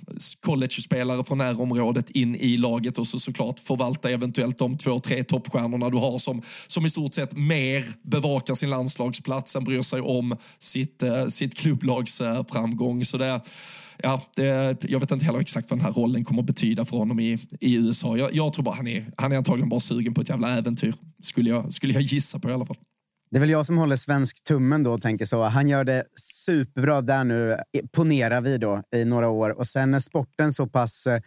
college-spelare från närområdet in i laget och så såklart förvalta eventuellt de två, tre toppstjärnorna du har som, som i stort sett mer bevakar sin landslagsplats än bryr sig om sitt, uh, sitt klubblags uh, framgång. Så det, ja, det, jag vet inte heller exakt vad den här rollen kommer att betyda för honom i, i USA. Jag, jag tror bara han är, han är antagligen bara sugen på ett jävla äventyr. Skulle jag, skulle jag gissa på i alla fall. Det är väl jag som håller svensk tummen då och tänker så. Han gör det superbra där nu, ponerar vi då, i några år. Och sen är sporten så pass eh,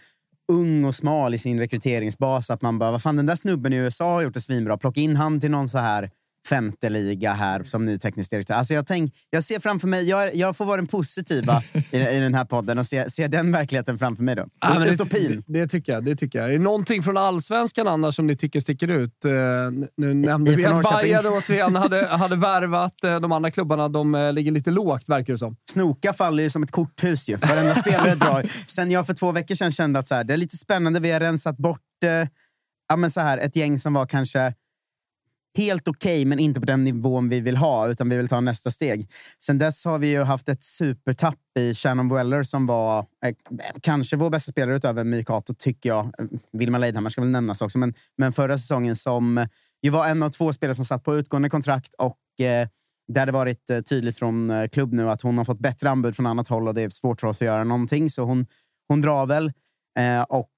ung och smal i sin rekryteringsbas att man bara, vad fan den där snubben i USA har gjort det svinbra. Plocka in han till någon så här femte liga här som ny teknisk direktör. Alltså jag, tänk, jag ser framför mig, jag, jag får vara den positiva i, i den här podden och se, se den verkligheten framför mig. Då. Ja, Utopin. Det, det, tycker jag, det tycker jag. Är det någonting från allsvenskan annars som ni tycker sticker ut? Uh, nu nämnde I, vi att Bayern återigen hade, hade värvat. Uh, de andra klubbarna de uh, ligger lite lågt, verkar det som. Snoka faller ju som ett korthus ju. Varenda spelare drar. Sen jag för två veckor sedan kände att så här, det är lite spännande. Vi har rensat bort ja, men så här, ett gäng som var kanske helt okej, okay, men inte på den nivån vi vill ha, utan vi vill ta nästa steg. Sen dess har vi ju haft ett supertapp i Shannon Weller som var eh, kanske vår bästa spelare utöver Mykato, tycker jag. Eh, Vilma Leidhammar ska väl nämnas också, men, men förra säsongen som eh, ju var en av två spelare som satt på utgående kontrakt och eh, det varit eh, tydligt från klubb nu att hon har fått bättre anbud från annat håll och det är svårt för oss att göra någonting, så hon, hon drar väl. Eh, och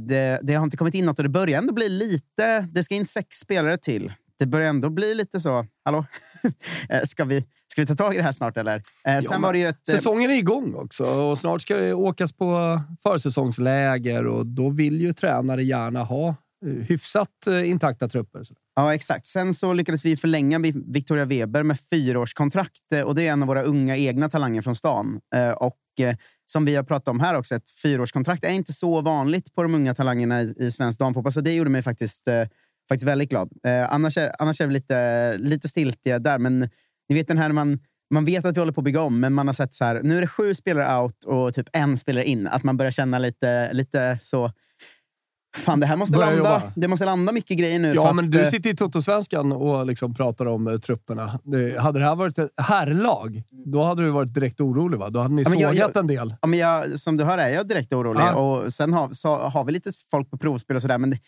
det, det, har inte kommit in något och det börjar ändå bli lite... Det ska in sex spelare till det börjar ändå bli lite så. Hallå? Eh, ska, vi, ska vi ta tag i det här snart? Eller? Eh, ja, var det ett, eh, säsongen är igång också och snart ska det åkas på försäsongsläger och då vill ju tränare gärna ha hyfsat intakta trupper. Ja, exakt. Sen så lyckades vi förlänga Victoria Weber med fyraårskontrakt och det är en av våra unga egna talanger från stan. Och som vi har pratat om här också, ett fyraårskontrakt är inte så vanligt på de unga talangerna i, i svensk damfotboll. Så det gjorde mig faktiskt faktiskt väldigt glad. Eh, annars, är, annars är vi lite, lite stiltiga där, men ni vet den här man, man vet att vi håller på att bygga om, men man har sett så här, nu är det sju spelare out och typ en spelare in. Att man börjar känna lite, lite så Fan, det här måste landa. Jobba. Det måste landa mycket grejer nu. Ja, men att, du eh, sitter i Totosvenskan och liksom pratar om uh, trupperna. Det, hade det här varit ett herrlag, då hade du varit direkt orolig. Va? Då hade ni ja, sågat jag, en del. Ja, men jag, som du hör är jag direkt orolig. Ja. Och sen har, så har vi lite folk på provspel och sådär. Men det,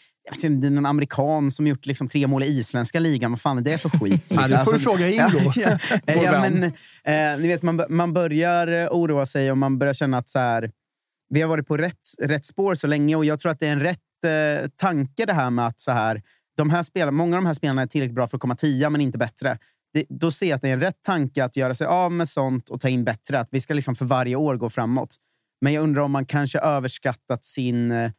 det är någon amerikan som gjort liksom tre mål i isländska ligan. Vad fan är det för skit? Liksom? ja, du får alltså, fråga Ingo. ja, ja, men, eh, ni vet, man, man börjar oroa sig och man börjar känna att så här, vi har varit på rätt, rätt spår så länge och jag tror att det är en rätt eh, tanke det här med att så här, de här spelarna, många av de här spelarna är tillräckligt bra för att komma tia, men inte bättre. Det, då ser jag att det är en rätt tanke att göra sig av med sånt och ta in bättre. Att vi ska liksom för varje år gå framåt. Men jag undrar om man kanske överskattat sin eh,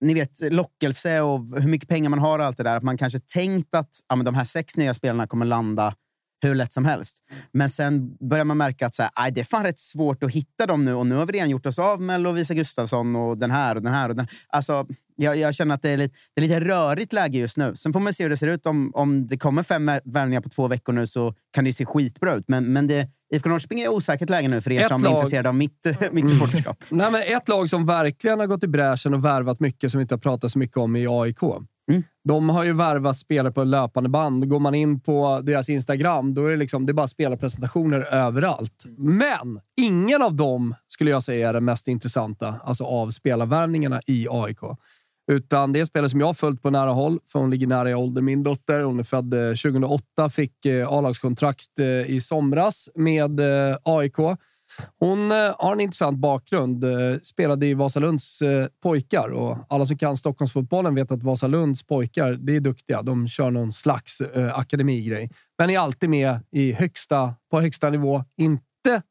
ni vet, lockelse och hur mycket pengar man har och allt det där. Att man kanske tänkt att ja, men de här sex nya spelarna kommer landa hur lätt som helst. Men sen börjar man märka att så här, det är fan rätt svårt att hitta dem nu. Och nu har vi redan gjort oss av med Lovisa Gustafsson och den här och den här. Och den. Alltså, jag, jag känner att det är, lite, det är lite rörigt läge just nu. Sen får man se hur det ser ut. Om, om det kommer fem värvningar på två veckor nu så kan det se skitbra ut. Men, men det, IFK Norrköping är osäkert läge nu för er ett som lag... är intresserade av mitt, mitt supporterskap. Nej, men ett lag som verkligen har gått i bräschen och värvat mycket som vi inte har pratat så mycket om i AIK. Mm. De har ju värvat spelare på löpande band. Går man in på deras Instagram, då är det, liksom, det är bara spelarpresentationer överallt. Men ingen av dem skulle jag säga är den mest intressanta alltså av spelarvärvningarna i AIK. Utan det är spelare som jag har följt på nära håll, för hon ligger nära i ålder. Min dotter, hon är född eh, 2008, fick eh, A-lagskontrakt eh, i somras med AIK. Hon eh, har en intressant bakgrund. Eh, spelade i Vasalunds eh, pojkar och alla som kan Stockholmsfotbollen vet att Vasalunds pojkar det är duktiga. De kör någon slags akademigrej, men är alltid med i högsta, på högsta nivå. Inte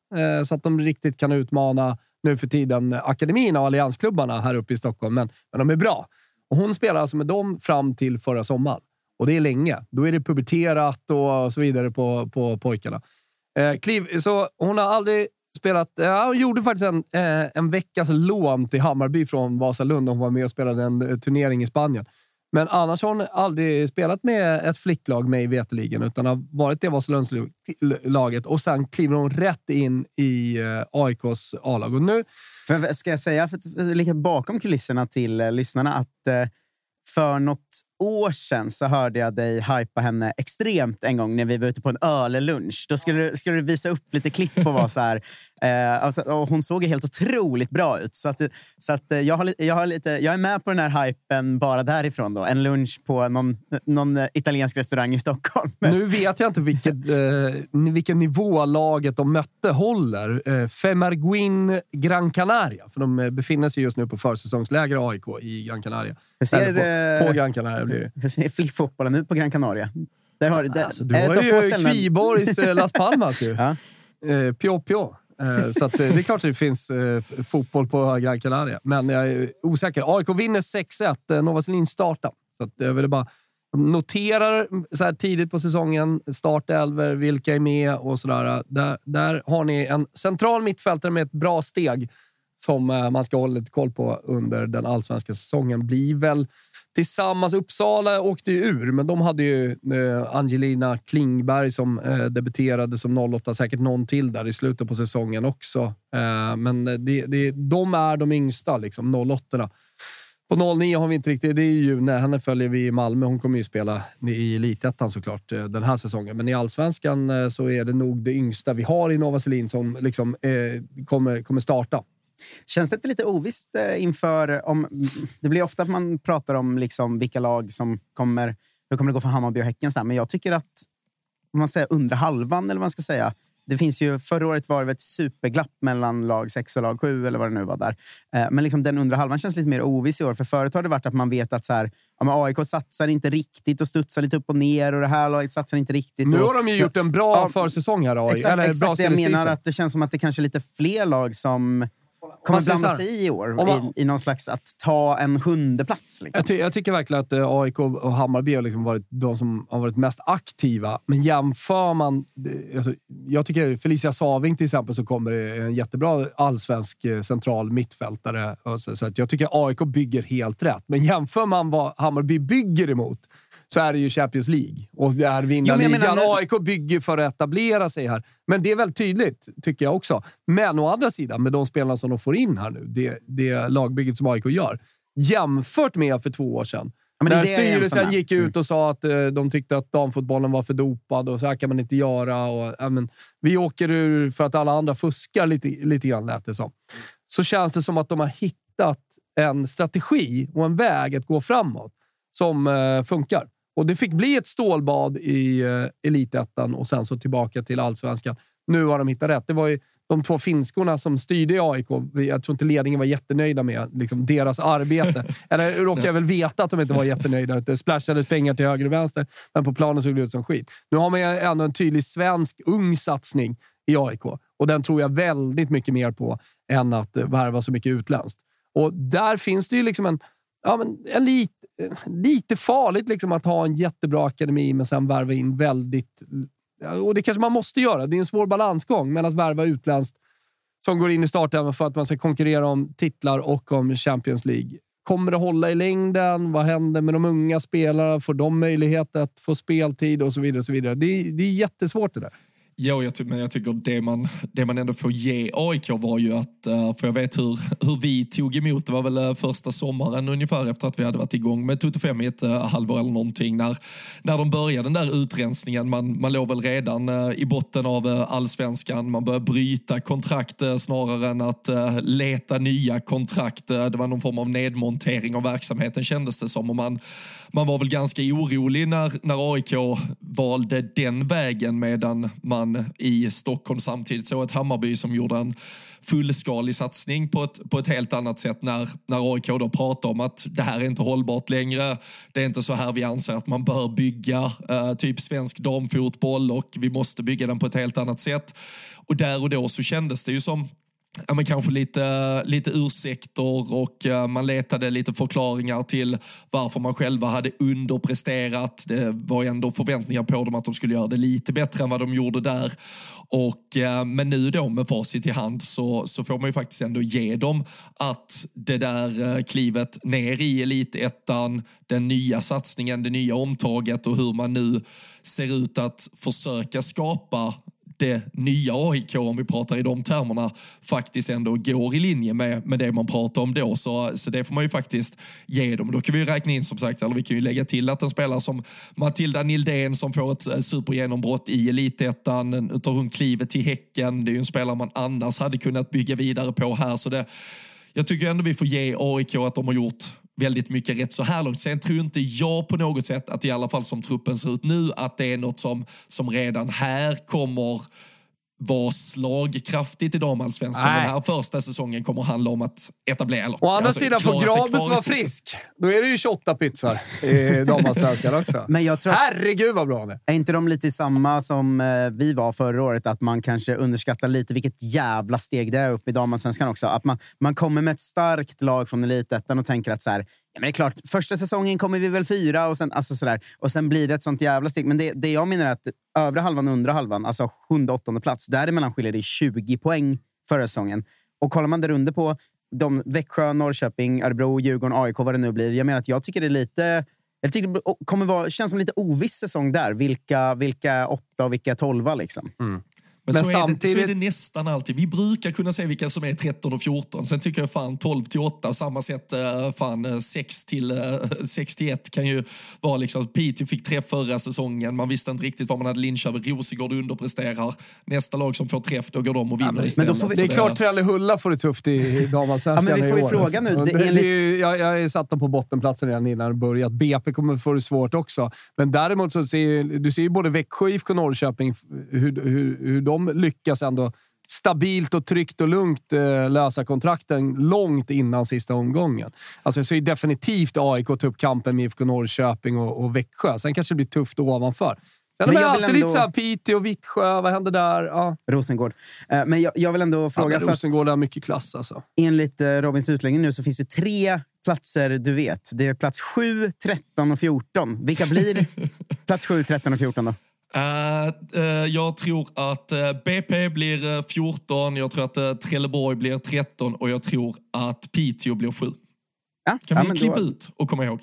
så att de riktigt kan utmana nu för tiden akademin och alliansklubbarna här uppe i Stockholm, men, men de är bra. Och hon spelar alltså med dem fram till förra sommaren. Och det är länge. Då är det puberterat och så vidare på, på pojkarna. Eh, kliv, så hon har aldrig spelat... Ja, hon gjorde faktiskt en, eh, en veckas lån till Hammarby från Vasalund. Hon var med och spelade en eh, turnering i Spanien. Men annars har hon aldrig spelat med ett flicklag, mig veterligen, utan har varit det Vasalundslaget och sen kliver hon rätt in i eh, AIKs A-lag. Och nu... För, ska jag säga, för, för, bakom kulisserna till eh, lyssnarna, att eh, för något år sedan så hörde jag dig hypa henne extremt en gång när vi var ute på en öllunch. Då skulle, skulle du visa upp lite klipp och vara så här. Eh, alltså, och hon såg helt otroligt bra ut. Så, att, så att, eh, jag, har, jag, har lite, jag är med på den här hypen bara därifrån. Då. En lunch på någon, någon eh, italiensk restaurang i Stockholm. Nu vet jag inte vilket, eh, vilken nivå laget de mötte håller. Eh, Femarguin Gran Canaria. För de eh, befinner sig just nu på försäsongsläger AIK i Gran Canaria. Hur ser, på, på Gran Canaria blir det. Hur ser flickfotbollen ut på Gran Canaria? Där har, där, alltså, du har ju Kviborgs eh, Las Palmas. Ju. ja. eh, pio, pio. Eh, så att, eh, det är klart att det finns eh, fotboll på Gran Canaria, men jag är osäker. AIK vinner 6-1. Nova Selin startar. Så att, jag vill bara noterar så här tidigt på säsongen startelver, vilka är med och sådär. Där, där har ni en central mittfältare med ett bra steg som eh, man ska hålla lite koll på under den allsvenska säsongen. Blir väl tillsammans. Uppsala åkte ju ur, men de hade ju eh, Angelina Klingberg som eh, debuterade som 08. Säkert någon till där i slutet på säsongen också. Men det, det, de är de yngsta, liksom 08 På 09 har vi inte riktigt... Det är ju när henne följer vi i Malmö. Hon kommer ju spela i elitettan såklart den här säsongen. Men i allsvenskan så är det nog det yngsta vi har i Nova Selin som liksom, eh, kommer, kommer starta. Känns det inte lite ovisst eh, inför... Om, det blir ofta att man pratar om liksom vilka lag som kommer... Hur kommer det gå för Hammarby och Häcken? Så här. Men jag tycker att om man säger under halvan, eller vad man ska säga. Det finns ju, förra året var det ett superglapp mellan lag 6 och lag 7, eller vad det nu var där. Eh, men liksom den undre halvan känns lite mer oviss i år. För förut har det varit att man vet att så här, ja, AIK satsar inte riktigt och studsar lite upp och ner och det här laget satsar inte riktigt. Nu har de ju gjort en bra ja, försäsong här, AIK. Exakt, eller exakt bra jag menar. Att det känns som att det kanske är lite fler lag som kommer blanda sig i år man, i, i någon slags att ta en sjunde plats. Liksom. Jag, ty jag, tycker verkligen att eh, AIK och Hammarby har liksom varit de som har varit mest aktiva. Men jämför man... Alltså, jag tycker Felicia Saving till exempel så kommer en jättebra allsvensk eh, central mittfältare. Så, så att jag tycker AIK bygger helt rätt. Men jämför man vad Hammarby bygger emot så är det ju Champions League. Och det är vinna jo, ligan. Menar, AIK bygger för att etablera sig här. Men det är väldigt tydligt, tycker jag också. Men å andra sidan, med de spelarna som de får in här nu, det, det lagbygget som AIK gör, jämfört med för två år sedan. Ja, Där styrelsen gick ut mm. och sa att uh, de tyckte att damfotbollen var för dopad och så här kan man inte göra. Och, uh, men, vi åker ur för att alla andra fuskar lite, lite grann, lät det som. Så känns det som att de har hittat en strategi och en väg att gå framåt som uh, funkar. Och Det fick bli ett stålbad i uh, elitettan och sen så tillbaka till allsvenskan. Nu har de hittat rätt. Det var ju de två finskorna som styrde i AIK. Jag tror inte ledningen var jättenöjda med liksom, deras arbete. Eller råkar jag väl veta att de inte var jättenöjda. Det splashades pengar till höger och vänster, men på planen såg det ut som skit. Nu har man ändå en tydlig svensk ung satsning i AIK och den tror jag väldigt mycket mer på än att värva så mycket utländskt. Och där finns det ju liksom en, ja, men en lit, lite farligt liksom att ha en jättebra akademi men sen värva in väldigt och det kanske man måste göra. Det är en svår balansgång mellan att värva utländskt som går in i starten för att man ska konkurrera om titlar och om Champions League. Kommer det hålla i längden? Vad händer med de unga spelarna? Får de möjlighet att få speltid och så vidare? Och så vidare. Det, är, det är jättesvårt det där. Jo, jag men jag tycker det man, det man ändå får ge AIK var ju att, eh, för jag vet hur, hur vi tog emot, det var väl eh, första sommaren ungefär efter att vi hade varit igång med Toto 5 i ett eh, halvår eller någonting, när, när de började den där utrensningen. Man, man låg väl redan i botten av allsvenskan, man började bryta kontrakt snarare än att leta nya kontrakt. det var någon form av nedmontering av verksamheten kändes det som. Och man, man var väl ganska orolig när, när AIK valde den vägen medan man i Stockholm samtidigt såg ett Hammarby som gjorde en fullskalig satsning på ett, på ett helt annat sätt när, när AIK då pratar om att det här är inte hållbart längre. Det är inte så här vi anser att man bör bygga eh, typ svensk damfotboll och vi måste bygga den på ett helt annat sätt. Och där och då så kändes det ju som ja, men kanske lite, lite ursäkter och eh, man letade lite förklaringar till varför man själva hade underpresterat. Det var ändå förväntningar på dem att de skulle göra det lite bättre än vad de gjorde där. Och, eh, men nu då med facit i hand så, så får man ju faktiskt ändå ge dem att det där eh, klivet ner i elitettan, den nya satsningen, det nya omtaget och hur man nu ser ut att försöka skapa det nya AIK, om vi pratar i de termerna, faktiskt ändå går i linje med, med det man pratade om då. Så, så det får man ju faktiskt ge dem. Då kan vi räkna in som sagt, eller vi kan ju lägga till att en spelare som Matilda Nildén som får ett eh, supergenombrott i elitettan, nu tar hon klivet till Häcken. Det är ju en spelare man annars hade kunnat bygga vidare på här. Så det, jag tycker ändå vi får ge AIK att de har gjort väldigt mycket rätt så här långt. Sen tror inte jag på något sätt att i alla fall som truppen ser ut nu att det är något som, som redan här kommer vara slagkraftigt i damallsvenskan. Den här första säsongen kommer att handla om att etablera... Eller, Å andra alltså, sidan, får Grabus vara frisk, då är det ju 28 pizzor i damallsvenskan också. Men jag tror att, Herregud vad bra han är! Är inte de lite samma som eh, vi var förra året? Att man kanske underskattar lite vilket jävla steg det är upp i damallsvenskan också. Att man, man kommer med ett starkt lag från elitettan och tänker att så här, men det är klart, första säsongen kommer vi väl fyra och sen, alltså sådär, och sen blir det ett sånt jävla steg. Men det, det jag menar är att övre halvan och undre halvan, alltså sjunde åttonde plats, däremellan skiljer det 20 poäng förra säsongen. Och kollar man där under på de, Växjö, Norrköping, Örebro, Djurgården, AIK, vad det nu blir. Jag menar att jag tycker det är lite... Jag tycker det kommer vara, känns som en lite oviss säsong där. Vilka, vilka åtta och vilka tolva liksom. Mm. Men, men så, samtidigt... är det, så är det nästan alltid. Vi brukar kunna se vilka som är 13 och 14. Sen tycker jag fan 12 till 8, samma sätt eh, fan 6 eh, till 61 eh, kan ju vara liksom. Piteå fick träff förra säsongen. Man visste inte riktigt vad man hade Linköping. Rosengård underpresterar. Nästa lag som får träff, då går de och vinner ja, men, istället. Men då får vi, det är klart Trellehulla får det tufft i damallsvenskan ja, men vi får ju fråga nu. Det, det, enligt... jag, jag är satt dem på bottenplatsen redan innan det börjat. BP kommer få det svårt också. Men däremot så ser du ser ju både Växjö, IFK Norrköping, hur, hur, hur de lyckas ändå stabilt och tryggt och lugnt eh, lösa kontrakten långt innan sista omgången. Alltså, så är definitivt AIK ta upp kampen med IFK Norrköping och, och Växjö. Sen kanske det blir tufft ovanför. Sen men är alltid ändå... lite såhär Piteå, Vittsjö, vad händer där? Ja. Rosengård. Eh, men jag, jag, vill ändå fråga... Ja, Rosengård har mycket klass alltså. Enligt eh, Robins utläggning nu så finns det tre platser du vet. Det är plats 7, 13 och 14. Vilka blir plats 7, 13 och 14 då? Uh, uh, jag tror att uh, BP blir 14, jag tror att Trelleborg blir 13 och jag tror att Piteå blir 7. Ja, kan ja, vi klippa då... ut och komma ihåg?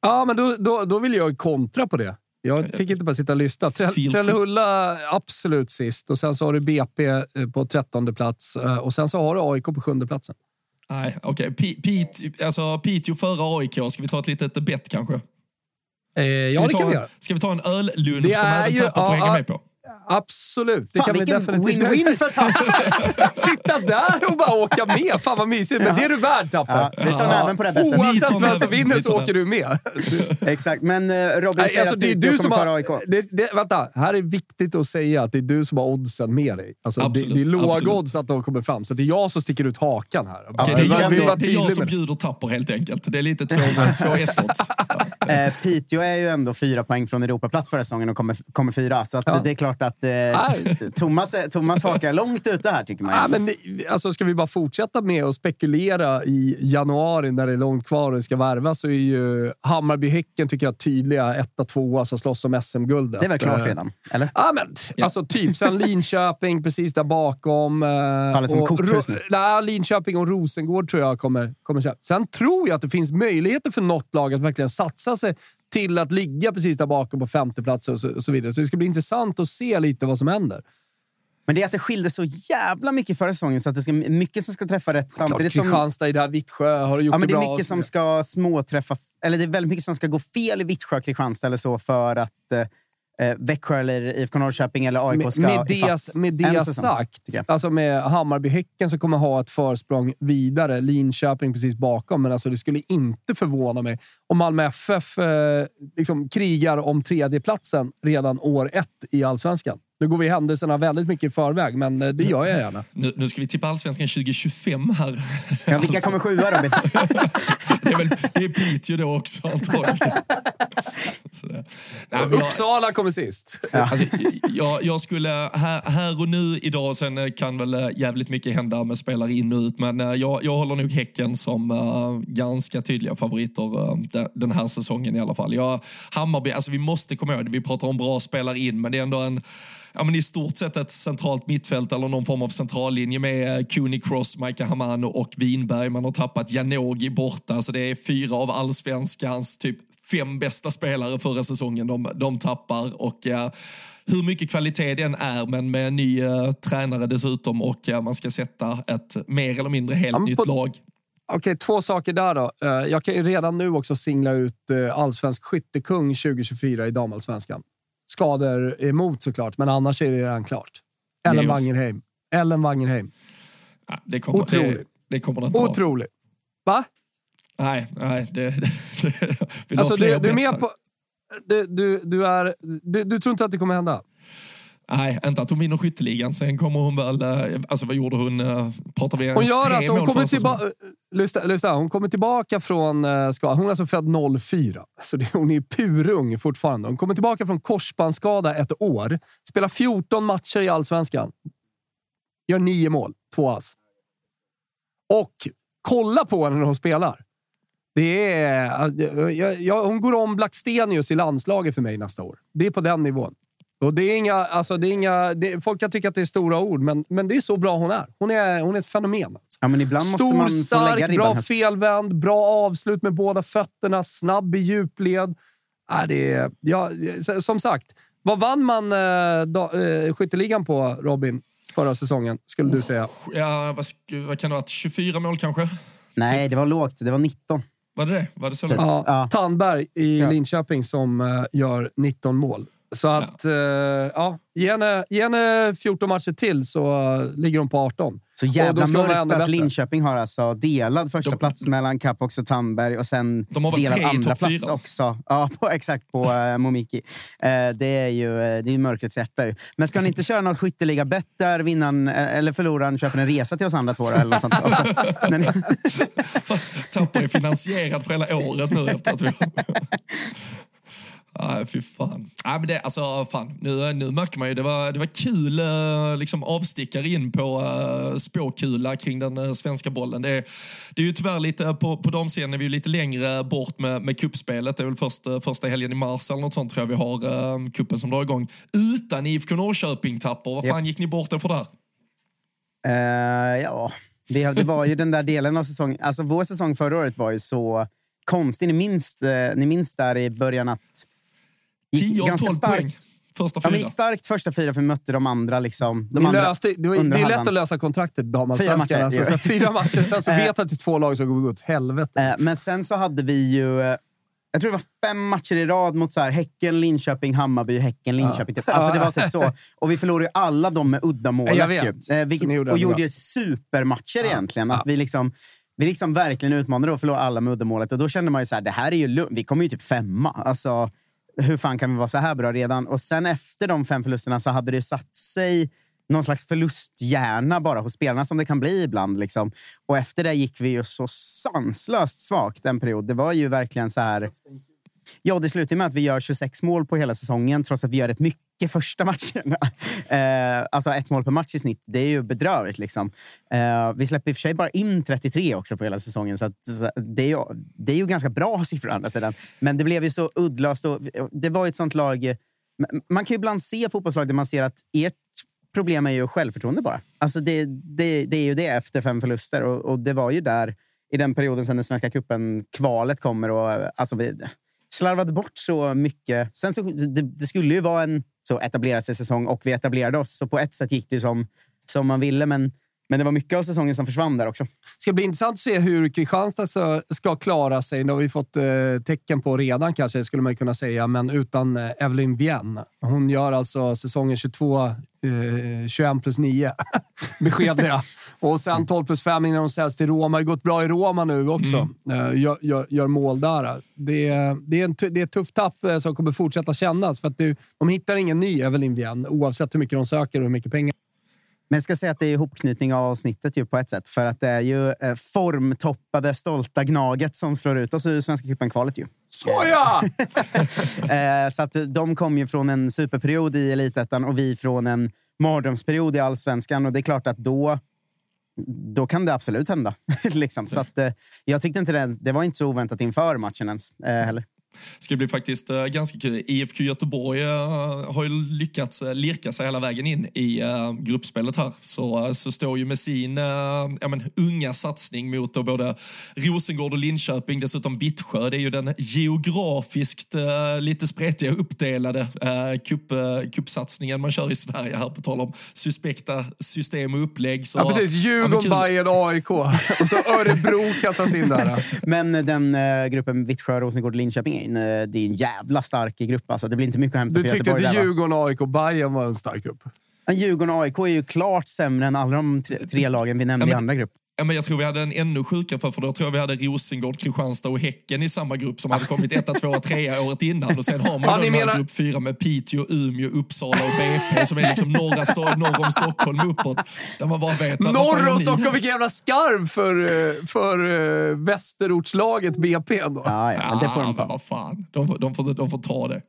Ja, men då, då, då vill jag kontra på det. Jag fick inte bara sitta och lyssna. Trellehulla absolut sist och sen så har du BP på 13 plats och sen så har du AIK på sjunde platsen. Nej, okej. Okay. Piteå alltså, Piteå före AIK. Ska vi ta ett litet bett kanske? Eh, ja, det kan vi göra. Ska vi ta en öllunch som även Tapper får hänga med på? Absolut. Det Fan, kan vilken win-win för Tapper! Sitta där och bara åka med. Fan vad mysigt. Men det är du värd Tapper. Ja, vi tar näven på det bettet. Oavsett vem som vinner så åker du med. Exakt. Men uh, Robin säger alltså, att det är du kommer före AIK. Det, det, vänta, här är viktigt att säga att det är du som har oddsen med dig. Alltså, det, det, är låga odds att de kommer fram, så det är jag som sticker ut hakan här. Okay, det, är jag, det, det är jag som bjuder Tapper helt enkelt. Det är lite 2-1 odds. Eh, Piteå är ju ändå fyra poäng från Europaplats förra säsongen och kommer, kommer fyra. Så att Ja. det är klart att eh, Thomas, är- Thomas hakar långt ute här, tycker man. Ja, men, det- alltså, ska vi bara fortsätta med att spekulera i januari när det är långt kvar och det ska värvas så är ju Hammarby-Häcken tycker jag tydliga etta, tvåa som slåss om SM-guldet. det är väl klart Eh, redan? Eller? Ja, men alltså typ. Sen Linköping precis där bakom. eh, Faller som och korthus nu. Nej, Linköping och Rosengård tror jag kommer, kommer köpa. Sen tror jag att det finns möjligheter för något lag att verkligen satsa sig till att ligga precis där bakom på femte plats och så, och så vidare. Så det ska bli intressant att se lite vad som händer. Men det är att det skilde så jävla mycket förra säsongen så att det ska mycket som ska träffa rätt Klart, samtidigt som... Kristianstad i det här Vittsjö har gjort Ja, men det det är bra. mycket som ska småträffa... Eller det är väldigt mycket som ska gå fel i Vittsjö, Kristianstad eller så för att eh, eh, Växjö eller IFK Norrköping eller AIK med, ska med det, med det säsong, sagt, alltså med Hammarby-Häcken som kommer ha ett försprång vidare. Linköping precis bakom, men alltså det skulle inte förvåna mig om Malmö FF eh, liksom krigar om tredjeplatsen redan år ett i allsvenskan. Nu går vi händelserna väldigt mycket i förväg, men eh, det gör jag gärna. Nu, nu ska vi tippa allsvenskan 2025 här. Ja, vilka kommer sjua, Robin? Det är, väl, det är Piteå då också antagligen. Nej, men jag, Uppsala kommer sist. alltså, jag, jag skulle här, här och nu idag, sen eh, kan väl eh, jävligt mycket hända med spelare in och ut, men eh, jag, jag håller nog Häcken som uh, ganska tydliga favoriter uh, de, den här säsongen i alla fall. Jag, Hammarby, alltså vi måste komma ihåg vi pratar om bra spelare in, men det är ändå en Ja, men I stort sett ett centralt mittfält eller någon form av centrallinje med eh, Cooney Cross, Maika Hamano och Winberg. Man har tappat Janogy borta, så det är fyra av allsvenskans typ fem bästa spelare förra säsongen de, de tappar. Och eh, hur mycket kvalitet den är, men med en ny eh, tränare dessutom och eh, man ska sätta ett mer eller mindre helt Ja, nytt på- lag. Okej, två saker där då. Eh, Jag kan ju redan nu också singla ut eh, allsvensk skyttekung 2024 i damallsvenskan. Skador emot såklart, men annars är det redan klart. Ellen. Wangerheim. Ellen Wangerheim. Ja, Det kommer, det, Otroligt. det kommer det inte. Otrolig. Va? Nej, nej. Det, det, det, vill Alltså, du, du är med på... Du, du, du, är, du, du tror inte att det kommer hända? Nej, inte att hon vinner skytteligan. Sen kommer hon väl... eh, Alltså vad gjorde hon? eh, Pratar vi Hon ens gör tre alltså, hon kommer tillbaka... Lyssna, lyssna, hon kommer tillbaka från skada. Hon är alltså född 04. Så det, hon är purung fortfarande. Hon kommer tillbaka från korsbandsskada ett år. Spelar 14 matcher i allsvenskan. Gör nio mål, två ass. Och kolla på henne när hon spelar. Det är, jag, jag, hon går om Blackstenius i landslaget för mig nästa år. Det är på den nivån. Och det är inga, alltså det är inga, det, folk kan tycka att det är stora ord, men, men det är så bra hon är. Hon är, hon är ett fenomen. Alltså. Ja, men ibland måste Stor, man få lägga stark, ribban bra högt. felvänd, bra avslut med båda fötterna, snabb i djupled. Äh, det är, ja, som sagt, vad vann man eh, da, eh, skytteligan på, Robin, förra säsongen, skulle du säga? Ja, vad, sk- vad kan det ha varit? 24 mål kanske? Nej, det var lågt. Det var 19. Var det det? Var det så lågt? Ja, Ja. Tandberg i Ja. Linköping som eh, gör 19 mål. Så att, eh, ja, ge henne, ge henne 14 matcher till så ligger hon på 18. Så jävla mörkt att bättre. Linköping har alltså delad första De- plats mellan Capox och Tandberg och sen De har väl delad tre andra plats också. Ja, på, exakt, på uh, Momiki. Eh, det är ju eh, det är mörkrets hjärta. Ju. Men ska ni inte köra någon skytteliga bett där vinnaren eh, eller förloraren köper en resa till oss andra två? Eller något sånt också? Tapper är finansierad för hela året nu efter att vi... Nej, fy fan. Nej, men det, alltså, fan. Nu, nu märker man ju, det var, det var kul eh, liksom, avstickare in på uh, spåkula kring den eh, svenska bollen. Det, är- det är ju tyvärr lite, på, på damsidan är vi ju lite längre bort med, med kuppspelet. Det är väl först, eh, första helgen i mars eller något sånt tror jag vi har uh, kuppen som drar igång. Utan IFK Norrköping Tapper. Vad fan gick ni bort er för där? Eh, ja, det, det var ju den där delen av säsongen. Alltså, vår säsong förra året var ju så konstig. Ni minns, ni minns där i början att... 10 av ganska 12 starkt. poäng. Första Ja, fyra. gick starkt första fyra för vi mötte de andra. Liksom, de andra löste, det, var, det är lätt att lösa kontraktet damallsvenskan. matcher, Alltså, så fyra matcher, sen så vet att det är två lag som kommer gå åt helvete. Eh, men sen så hade vi ju... eh, Jag tror det var fem matcher i rad mot så här, Häcken, Linköping, Hammarby, Häcken, Linköping. Typ. Alltså det var typ så. Och vi förlorade ju alla dem med uddamålet. Jag vet. Ju. Eh, Så vilket, gjorde och det gjorde bra. supermatcher egentligen. Att Ja. vi liksom... Vi liksom verkligen utmanade och förlorade alla med uddamålet. Och då kände man ju så här, det här är ju lugnt. Vi kommer ju typ femma. Alltså, hur fan kan vi vara så här bra redan? Och sen efter de fem förlusterna så hade det satt sig någon slags förlusthjärna bara hos spelarna som det kan bli ibland. Liksom. Och efter det gick vi ju så sanslöst svagt en period. Det var ju verkligen så här... Ja, det slutar med att vi gör 26 mål på hela säsongen trots att vi gör rätt mycket första matcherna. eh, alltså ett mål per match i snitt. Det är ju bedrövligt. Liksom. Eh, vi släpper i och för sig bara in 33 också på hela säsongen. Så, att, så det, är ju, det är ju ganska bra siffror andra sidan. Men det blev ju så uddlöst. Och, det var ett sånt lag... Man kan ju ibland se fotbollslag där man ser att ert problem är ju självförtroende bara. Alltså det, det, det är ju det efter fem förluster. Och, och det var ju där i den perioden sen den Svenska cupen-kvalet kommer. Och, eh, alltså vi slarvade bort så mycket. Sen så, det, det skulle ju vara en så etablerad säsong och vi etablerade oss. Så på ett sätt gick det som, som man ville. Men men det var mycket av säsongen som försvann där också. Det ska bli intressant att se hur Kristianstad ska klara sig. Det har vi fått eh, tecken på redan kanske, skulle man kunna säga. Men utan eh, Evelyn Vienne. Hon gör alltså säsongen 22, eh, 21 plus 9. Beskedliga. Och sen 12 plus 5 innan hon säljs till Roma. Det har gått bra i Roma nu också. Mm. Eh, gör, gör, gör, mål där. Det, det, är en, det är ett tufft tapp eh, som kommer fortsätta kännas. För att det, de hittar ingen ny Evelyn Vienne, oavsett hur mycket de söker och hur mycket pengar men jag ska säga att det är ihopknytning av avsnittet ju på ett sätt. För att det är ju eh, formtoppade, stolta Gnaget som slår ut oss ur Svenska cupen-kvalet. Såja! eh, så att de kom ju från en superperiod i elitettan och vi från en mardrömsperiod i allsvenskan. Och det är klart att då, då kan det absolut hända. liksom. Så att, eh, jag tyckte inte det, det var inte så oväntat inför matchen ens eh, heller ska bli faktiskt uh, ganska kul. IFK Göteborg uh, har ju lyckats uh, lirka sig hela vägen in i gruppspelet här. Så, så står ju med sin ja, men, unga satsning mot då både Rosengård och Linköping, dessutom Vittsjö. Det är ju den geografiskt lite spretiga uppdelade kupp, kuppsatsningen man kör i Sverige här, på tal om suspekta system och upplägg. Så, ja, precis. Djurgården, ja, Bayern, AIK och så Örebro kastas in där. men den gruppen Vittsjö, Rosengård, Linköping en, eh, det är en jävla stark grupp. Alltså. Det blir inte mycket att hämta Du tyckte inte Djurgården, AIK och Bayern var en stark grupp? Djurgården och AIK är ju klart sämre än alla de tre, tre lagen vi nämnde ja, men, i andra grupp. Ja, men jag tror vi hade en ännu sjukare för, för då tror jag vi hade Rosengård, Kristianstad och Häcken i samma grupp som hade kommit etta, tvåa, trea året innan. Och sen har man ja, menar... grupp fyra med Piteå, Umeå, Uppsala och BP som är liksom norra stad, norr om Stockholm uppåt. Där man bara vet... Norr om Stockholm, vilken jävla skarv för, eh, för uh, västerortslaget BP ändå. Ja, ja, men det får de ta. vad fan, de, de, får, de får ta det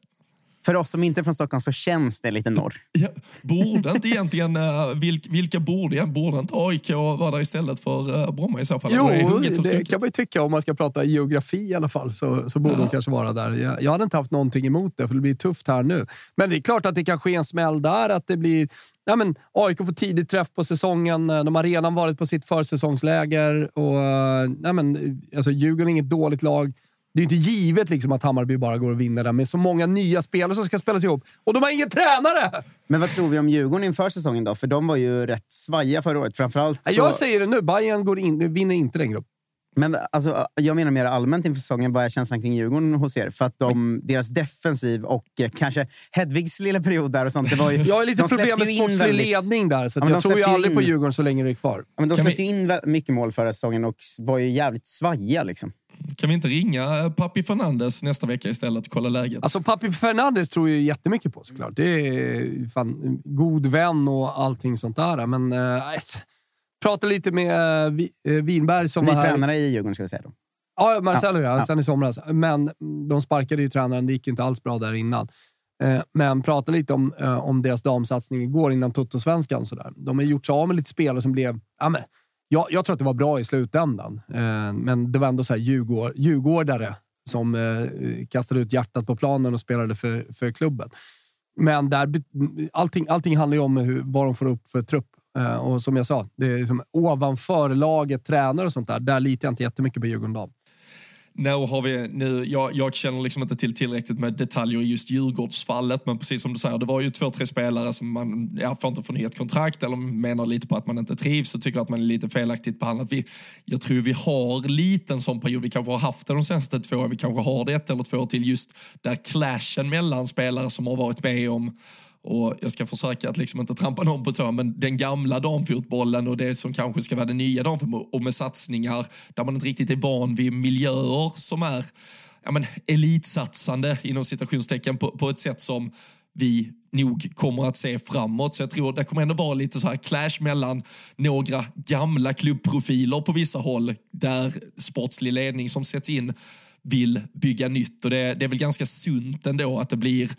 för oss som inte är från Stockholm så känns det lite norr. Ja, borde inte egentligen, uh, vilka, borde, borde inte AIK vara där istället för uh, Bromma i så fall? Jo, det, det kan man ju tycka. Om man ska prata geografi i alla fall så, så borde ja. de kanske vara där. Jag, jag hade inte haft någonting emot det, för det blir tufft här nu. Men det är klart att det kan ske en smäll där, att det blir Ja, men AIK får tidigt träff på säsongen. De har redan varit på sitt försäsongsläger. Och, ja, men, alltså, Djurgården är inget dåligt lag. Det är inte givet liksom att Hammarby bara går och vinner där med så många nya spelare som ska spelas ihop. Och de har ingen tränare! Men vad tror vi om Djurgården inför säsongen då? För de var ju rätt svajiga förra året. Framförallt så... Jag säger det nu, Bayern går in, vinner inte den gruppen. Men alltså, jag menar mer allmänt inför säsongen. Vad är känslan kring Djurgården hos er? För att de, deras defensiv och eh, kanske Hedvigs lilla period där och sånt. Det var ju, jag har lite problem med sportslig ledning där, så ja, jag tror ju aldrig in... på Djurgården så länge det är kvar. Ja, men de släppte vi... in mycket mål förra säsongen och var ju jävligt svajiga. Liksom. Kan vi inte ringa eh, Papi Fernandes nästa vecka istället och kolla läget? Alltså Papi Fernandes tror jag jättemycket på såklart. Det är fan, god vän och allting sånt där. Men äh, prata lite med äh, Winberg som Ny var här. tränare i Djurgården ska vi säga då. Ja, Marcelo ja, ja. sen i somras. Men de sparkade ju tränaren. Det gick ju inte alls bra där innan. Men prata lite om, om deras damsatsning igår innan Toto-svenskan. De har gjort sig av med lite spelare som blev... Ja, men, jag, jag tror att det var bra i slutändan, eh, men det var ändå så här Djurgård, djurgårdare som eh, kastade ut hjärtat på planen och spelade för, för klubben. Men där, allting, allting handlar ju om hur, vad de får upp för trupp. Eh, och som jag sa, det är liksom ovanför laget, tränare och sånt där. Där litar jag inte jättemycket på Djurgården nu har vi, nu, jag, jag känner liksom inte till tillräckligt med detaljer i just Djurgårdsfallet, men precis som du säger, det var ju två, tre spelare som man ja, får inte förnyat kontrakt eller menar lite på att man inte trivs och tycker att man är lite felaktigt behandlad. Vi, jag tror vi har lite en sån period, vi kanske har haft det de senaste två åren, vi kanske har det ett eller två år till just där clashen mellan spelare som har varit med om och jag ska försöka att liksom inte trampa någon på tå, men den gamla damfotbollen och det som kanske ska vara den nya damfotbollen och med satsningar där man inte riktigt är van vid miljöer som är ja, men, elitsatsande inom citationstecken på, på ett sätt som vi nog kommer att se framåt. Så jag tror det kommer ändå vara lite så här clash mellan några gamla klubbprofiler på vissa håll där sportslig ledning som sätts in vill bygga nytt. Och det, det är väl ganska sunt ändå att det blir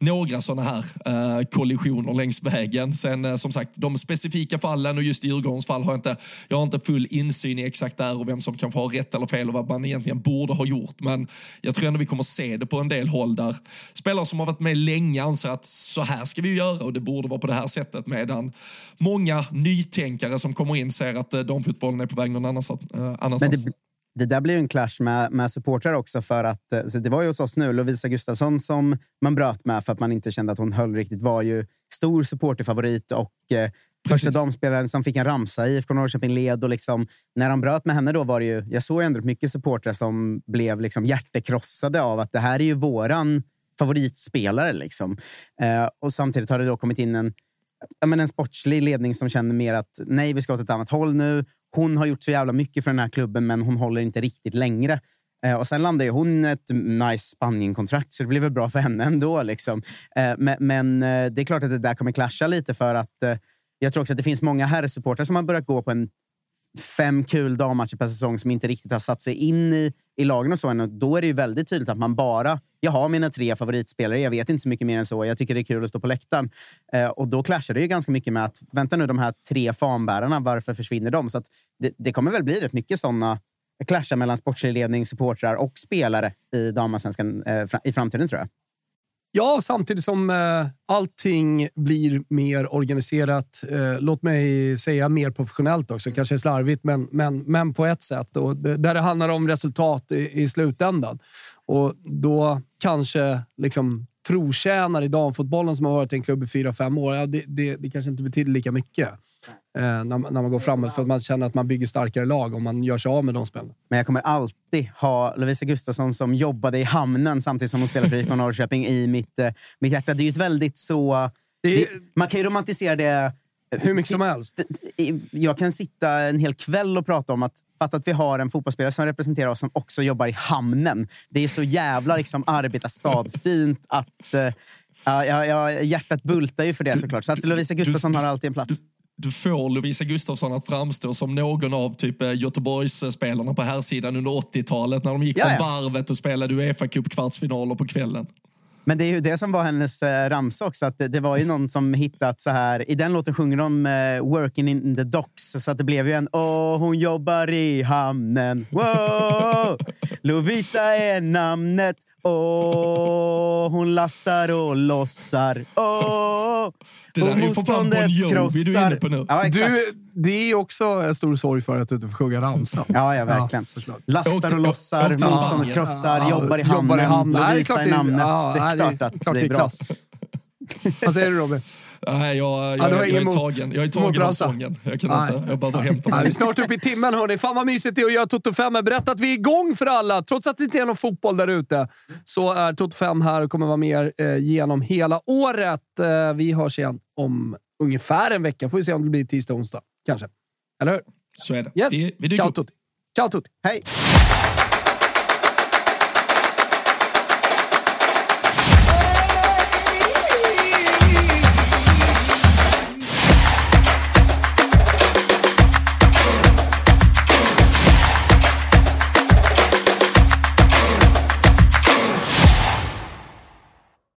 några sådana här eh, kollisioner längs vägen. Sen eh, som sagt, de specifika fallen och just i Djurgårdens fall har jag inte, jag har inte full insyn i exakt där och vem som kan få ha rätt eller fel och vad man egentligen borde ha gjort. Men jag tror ändå vi kommer se det på en del håll där spelare som har varit med länge anser att så här ska vi göra och det borde vara på det här sättet medan många nytänkare som kommer in ser att eh, damfotbollen är på väg någon annanstans. Eh, annanstans det där blir ju en clash med, med supportrar också. för att eh, Det var ju hos oss nu. Lovisa Gustafsson som man bröt med för att man inte kände att hon höll riktigt var ju stor supporterfavorit och eh, första damspelaren som fick en ramsa i IFK Norrköping led. Och liksom, när de bröt med henne då var det ju... Jag såg ändå mycket supportrar som blev liksom hjärtekrossade av att det här är ju våran favoritspelare. Liksom. Eh, och samtidigt har det då kommit in en, ja, men en sportslig ledning som känner mer att nej, vi ska åt ett annat håll nu hon har gjort så jävla mycket för den här klubben, men hon håller inte riktigt längre. Eh, och Sen landade hon ett nice Spanien-kontrakt, så det blev väl bra för henne ändå. Liksom. Eh, men, men det är klart att det där kommer clasha lite för att eh, jag tror också att det finns många herrsupportrar som har börjat gå på en fem kul dammatcher per säsong som inte riktigt har satt sig in i, i lagen och så än. Då är det ju väldigt tydligt att man bara, jag har mina tre favoritspelare, jag vet inte så mycket mer än så, jag tycker det är kul att stå på läktaren. Eh, och då clashar det ju ganska mycket med att, vänta nu, de här tre fanbärarna, varför försvinner de? Så det, det, kommer väl bli rätt mycket sådana clashar mellan sportslig ledning, supportrar och spelare i damallsvenskan eh, i framtiden tror jag. Ja, samtidigt som eh, allting blir mer organiserat. Eh, låt mig säga mer professionellt också. Kanske slarvigt, men, men, men på ett sätt. Och där det handlar om resultat i, i slutändan. Och då kanske liksom, trotjänare i damfotbollen som har varit i en klubb i fyra, fem år, ja, det, det, det kanske inte betyder lika mycket när, när, man går framåt. För att man känner att man bygger starkare lag om man gör sig av med de spelarna. Men jag kommer alltid ha Lovisa Gustafsson som jobbade i hamnen samtidigt som hon spelade för IFK Norrköping i mitt, eh, mitt hjärta. Det är ju ett väldigt så... Det, man kan ju romantisera det hur mycket som helst. Jag kan sitta en hel kväll och prata om att fatta att vi har en fotbollsspelare som representerar oss som också jobbar i hamnen. Det är så jävla liksom, arbetarstad-fint att... Uh, ja, ja, hjärtat bultar ju för det såklart. Så att Lovisa Gustafsson har alltid en plats du får Lovisa Gustafsson att framstå som någon av typ eh, Göteborgsspelarna på här sidan under 80-talet när de gick från varvet och spelade Uefa Cup-kvartsfinaler på kvällen. Men det är ju det som var hennes eh, ramsa också. Att det, det, var ju någon som hittat så här. I den låten sjunger de eh, “Working in the docks”. Så att det blev ju en “Åh, hon jobbar i hamnen”. Wow! Lovisa är namnet. Åh, hon lastar och lossar. Åh, det där är ju för fan Bon Jovi du är inne på nu. Ja, du, det är också en stor sorg för att du inte får sjunga ramsan. Ja, ja, verkligen. Ja, lastar och lossar, motståndet krossar, ja, jobbar i hamnen, jobbar i hamnen. Lovisa är namnet. Ja, det är klart att det är bra. Vad säger du Robin? Nej, jag, jag, ja, jag, jag, är tagen. Jag är tagen av sången. Jag kan inte. Jag behöver hämta mig. vi är snart uppe i timmen hörni. Fan vad mysigt det är att göra Toto 5. Berätta att vi är igång för alla. Trots att det inte är någon fotboll där ute så är Toto 5 här och kommer vara med eh, genom hela året. Eh, vi hörs igen om ungefär en vecka. Får vi se om det blir tisdag, onsdag. Kanske. Eller hur? Så är det. Yes. Vi, vi Ciao Tutti. Ciao Tutti. Hej.